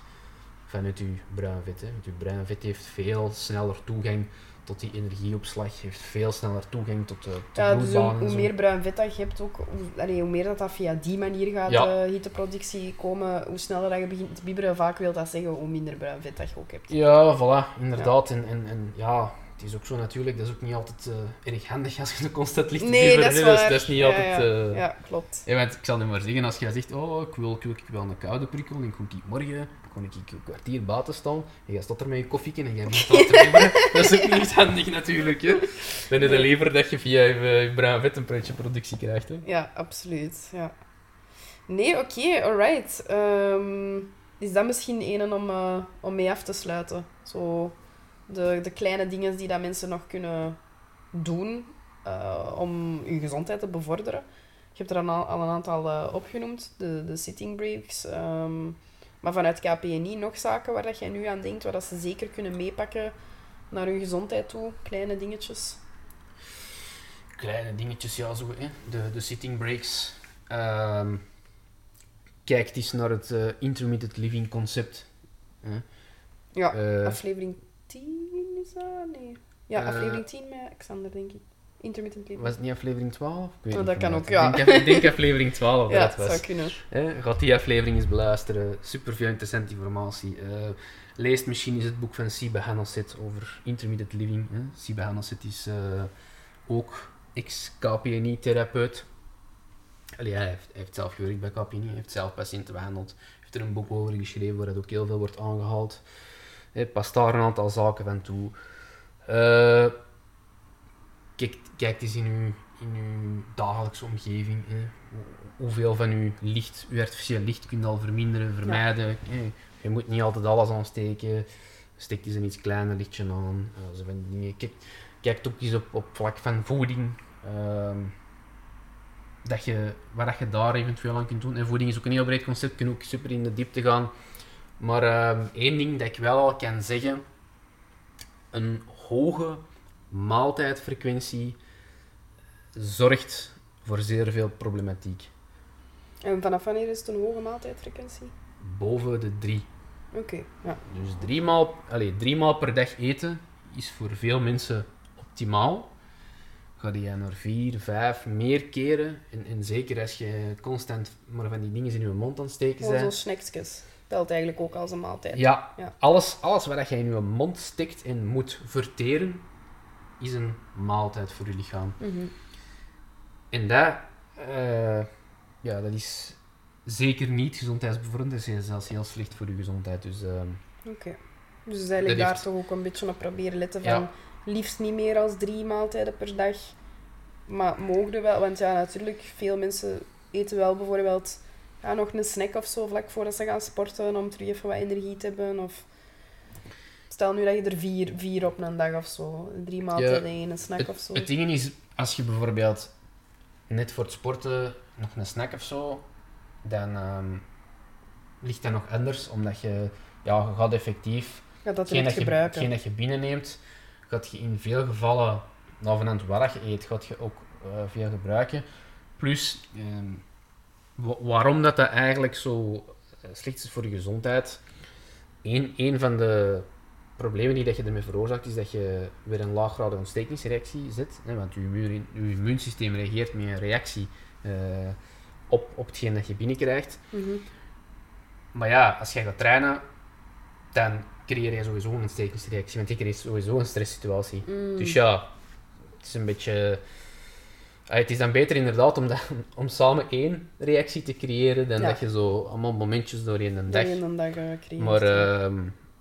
vanuit je bruin vet. Hè. Want je bruin vet heeft veel sneller toegang tot die energieopslag, heeft veel sneller toegang tot de, tot Ja, dus hoe, meer bruin vet dat je hebt, ook, hoe, allee, hoe meer dat, dat via die manier gaat, Ja. de hitteproductie komen, hoe sneller dat je begint te bibberen, vaak wil dat zeggen hoe minder bruin vet dat je ook hebt. Ja, voilà, inderdaad. En, en, en ja, het is ook zo natuurlijk, dat is ook niet altijd eh, erg handig als je de constant licht Nee, dat is waar. dat is niet Ja, altijd... ja. eh, Ja, klopt. Ja, want ik zal nu maar zeggen, als jij zegt, oh, ik wil, ik wil, ik wil een koude prikkel en kom ik morgen, kon ik een kwartier buiten staan en jij staat er met je koffieke en jij begint al te dat is ook niet handig natuurlijk, hè. Dan is het liever dat je via je, je bruin vet een pretje productie krijgt, hè. Ja, absoluut. Ja. Nee, oké, alright. Ehm, is dat misschien een om, eh, om mee af te sluiten? Zo de, de kleine dingen die dat mensen nog kunnen doen eh, om hun gezondheid te bevorderen. Je hebt er al, al een aantal eh, opgenoemd, de, de sitting breaks. ehm, maar vanuit KPNI nog zaken waar dat jij nu aan denkt, waar dat ze zeker kunnen meepakken naar hun gezondheid toe. Kleine dingetjes. Kleine dingetjes, ja, zo, hè. De, de sitting breaks. Ehm, kijk eens naar het eh, intermittent living concept. hè. Ja, aflevering 10 is dat? Nee. Ja, Eh, aflevering 10 met Xander, denk ik. Intermittent living. was het niet aflevering 12? Ik weet Oh, niet dat kan ook, ja. Ik denk, aflevering 12 ja, dat het was. zou kunnen. Hè, gaat die aflevering eens beluisteren. Super veel interessante informatie. Eh, leest misschien eens het boek van Sibe Hanneset over intermittent living. Hè. Sibe is eh, ook ex-KPNI-therapeut. Allee, hij, heeft, hij heeft zelf gewerkt bij KPNI, heeft zelf patiënten behandeld. Hij heeft er een boek over geschreven waar dat ook heel veel wordt aangehaald. Past daar een aantal zaken van toe. Eh, kijk, kijk eens in uw, in uw dagelijkse omgeving. Hoeveel van uw licht, uw artificieel licht kunt al verminderen, vermijden. Je moet niet altijd alles aansteken. Steek eens een iets kleiner lichtje aan. eh, zo van die dingen. Kijk, kijk ook eens op, op vlak van voeding. ehm, dat je, wat dat je daar eventueel aan kunt doen. En voeding is ook een heel breed concept, je kunt ook super in de diepte gaan. Maar ehm, één ding dat ik wel al kan zeggen, een hoge maaltijdfrequentie zorgt voor zeer veel problematiek. En vanaf wanneer is het een hoge maaltijdfrequentie? Boven de drie. Oké, ja. Dus drie maal, allez, drie maal per dag eten is voor veel mensen optimaal. Ga je naar vier, vijf, meer keren. En, en zeker als je constant maar van die dingen in je mond aan het steken Gewoon zo'n bent. snacksjes. Telt eigenlijk ook als een maaltijd. Ja, Ja. Alles, alles wat je in je mond stikt en moet verteren, is een maaltijd voor je lichaam. Mhm. En dat, eh, ja, dat is zeker niet gezondheidsbevorderend. Dat is zelfs heel slecht voor je gezondheid. Dus ehm, Oké. Dus eigenlijk daar toch ook een beetje op proberen letten van Ja. liefst niet meer als drie maaltijden per dag. Maar mogen wel, want ja, natuurlijk, veel mensen eten wel bijvoorbeeld ja, nog een snack of zo vlak voordat ze gaan sporten om terug even wat energie te hebben. Of stel nu dat je er vier, vier op een dag of zo, drie maaltijden en een snack het, of zo. het ding is, als je bijvoorbeeld net voor het sporten nog een snack of zo, dan ehm, ligt dat nog anders. Omdat je, ja, je gaat effectief Ga dat direct dat, je, hetgeen dat je binnenneemt, gaat je in veel gevallen, navenant wat je eet, gaat je ook eh, veel gebruiken. Plus, ehm, waarom dat, dat eigenlijk zo eh, slecht is voor je gezondheid. Eén een van de problemen die dat je ermee veroorzaakt, is dat je weer een laaggradige ontstekingsreactie zet. Hè, want je, immuun, je immuunsysteem reageert met een reactie eh, op, op hetgeen dat je binnenkrijgt. Mhm. Maar ja, als jij gaat trainen, dan creëer je sowieso een ontstekingsreactie. Want je creëert sowieso een stresssituatie. Mm. Dus ja, het is een beetje... Ah, het is dan beter inderdaad om, dat, om samen één reactie te creëren, dan Ja. dat je zo allemaal momentjes doorheen een dag... een dag eh, creëert. Maar ehm,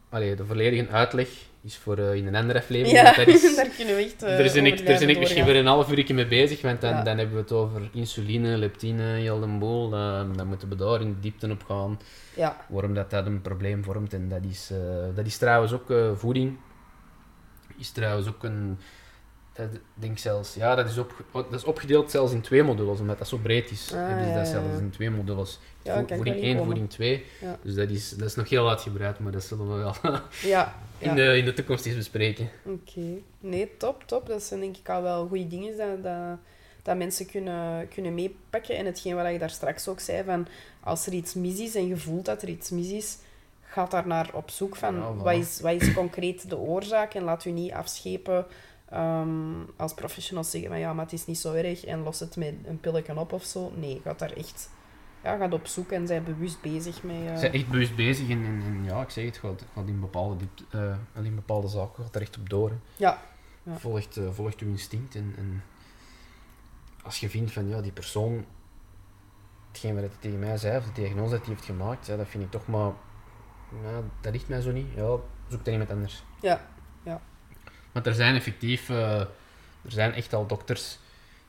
allee, de volledige uitleg is voor eh, in een andere aflevering. ja, dat is, daar kunnen we echt uh, daar ben ik, daar ben ik misschien weer een half uur mee bezig, want dan, Ja. dan hebben we het over insuline, leptine, heel de boel. Dan, dan moeten we daar in de diepte op gaan, Ja, waarom dat, dat een probleem vormt. En dat is, eh, dat is trouwens ook eh, voeding. Is trouwens ook een... Dat denk zelfs, ja, dat is, op, dat is opgedeeld zelfs in twee modules, omdat dat zo breed is. Ah, hebben ze ja, dat ja, zelfs in twee modules. Ja, Vo- voeding wel 1, inkomen. voeding 2. Ja. Dus dat is, dat is nog heel uitgebreid, maar dat zullen we wel ja. in, de, in de toekomst eens bespreken. Oké. Nee, top, top. Dat zijn denk ik al wel goede dingen dat, dat, dat mensen kunnen, kunnen meepakken. En hetgeen wat je daar straks ook zei, van als er iets mis is en je voelt dat er iets mis is, ga daar naar op zoek van voilà. wat, is, wat is concreet de oorzaak en laat u niet afschepen ehm, als professionals zeggen van ja, maar het is niet zo erg en los het met een pilletje op of zo. Nee, ga daar echt ja, ga op zoek en zijn bewust bezig met... eh, Ze zijn echt bewust bezig en, en, en ja, ik zeg het, gaat, gaat in bepaalde, eh, in bepaalde zaken gaat er echt op door. hè. Ja, ja. Volgt, eh, volgt uw instinct. En, en als je vindt van ja, die persoon, hetgeen wat hij tegen mij zei, of de diagnose dat hij heeft gemaakt, ja, dat vind ik toch maar, ja, dat ligt mij zo niet. Ja, zoek dan iemand anders. Ja, Want er zijn effectief, eh, er zijn echt al dokters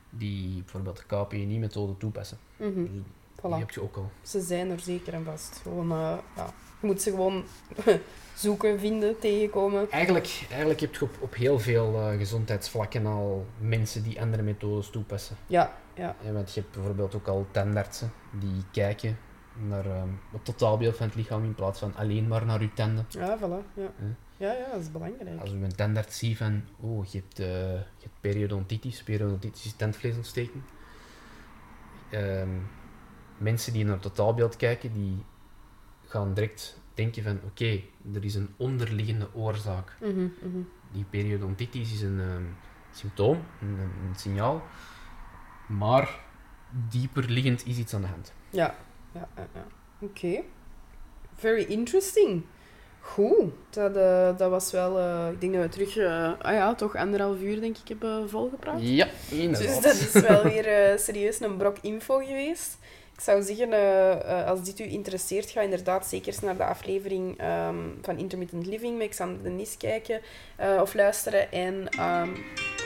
die bijvoorbeeld de KPNI-methode toepassen. mhm, Dus Die heb je ook al. Ze zijn er zeker en vast. Gewoon, eh, ja. Je moet ze gewoon zoeken, vinden, tegenkomen. Eigenlijk, eigenlijk heb je op, op heel veel eh, gezondheidsvlakken al mensen die andere methodes toepassen. Ja, ja. Ja, want je hebt bijvoorbeeld ook al tandartsen die kijken naar ehm, het totaalbeeld van het lichaam in plaats van alleen maar naar je tanden. Ja, voilà. Ja. Ja, ja, dat is belangrijk. Als je een tandarts ziet van, oh, je hebt, eh, je hebt periodontitis, periodontitis is tandvleesontsteking. Ehm, mensen die naar het totaalbeeld kijken, die gaan direct denken van, oké, er is een onderliggende oorzaak. Mhm, mhm. Die periodontitis is een ehm, symptoom, een, een signaal, maar dieper liggend is iets aan de hand. Ja, ja, ja. ja. Oké. Very interesting. Goed. Dat, eh, dat was wel... eh, ik denk dat we terug... eh, ah ja, toch anderhalf uur, denk ik, hebben volgepraat. Ja, Dus dat is wel weer serieus een brok info geweest. Ik zou zeggen, eh, eh, als dit u interesseert, ga inderdaad zeker eens naar de aflevering ehm, van Intermittent Living met Xander de Nis kijken eh, of luisteren. En, ehm,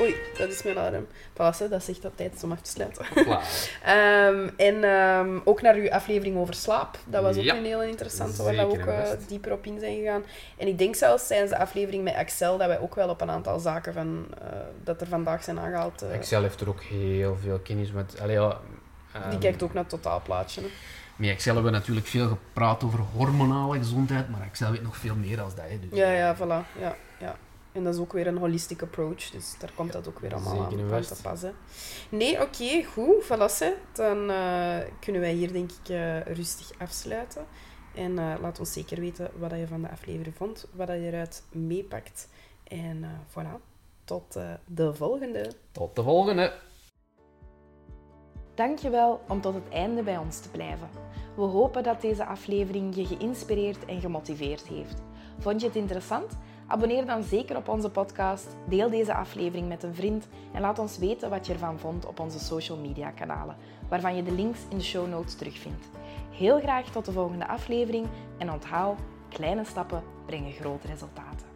oei, dat is mijn alarm. Pas, hè, dat zegt dat tijd om af te sluiten. Ehm, en ook naar uw aflevering over slaap. Dat was ook Ja. een heel interessante, waar we ook dieper op in zijn gegaan. En ik denk zelfs tijdens de aflevering met Axel dat wij ook wel op een aantal zaken van, dat er vandaag zijn aangehaald. eh, Excel heeft er ook heel veel kennis met. Allee, ja, die ehm, kijkt ook naar het totaalplaatje. Hè. Met Excel hebben we natuurlijk veel gepraat over hormonale gezondheid, maar Excel weet nog veel meer als dat. Hè, dus. Ja, ja, voilà. Ja, ja. En dat is ook weer een holistic approach, dus daar komt dat ook weer allemaal aan, te passen. Nee, oké, goed, voilà. Dan eh, kunnen wij hier denk ik eh, rustig afsluiten. En eh, laat ons zeker weten wat je van de aflevering vond, wat je eruit meepakt. En voilà, tot de volgende. Tot de volgende! Dankjewel om tot het einde bij ons te blijven. We hopen dat deze aflevering je geïnspireerd en gemotiveerd heeft. Vond je het interessant? Abonneer dan zeker op onze podcast, deel deze aflevering met een vriend en laat ons weten wat je ervan vond op onze social media kanalen, waarvan je de links in de show notes terugvindt. Heel graag tot de volgende aflevering en onthoud, kleine stappen brengen grote resultaten.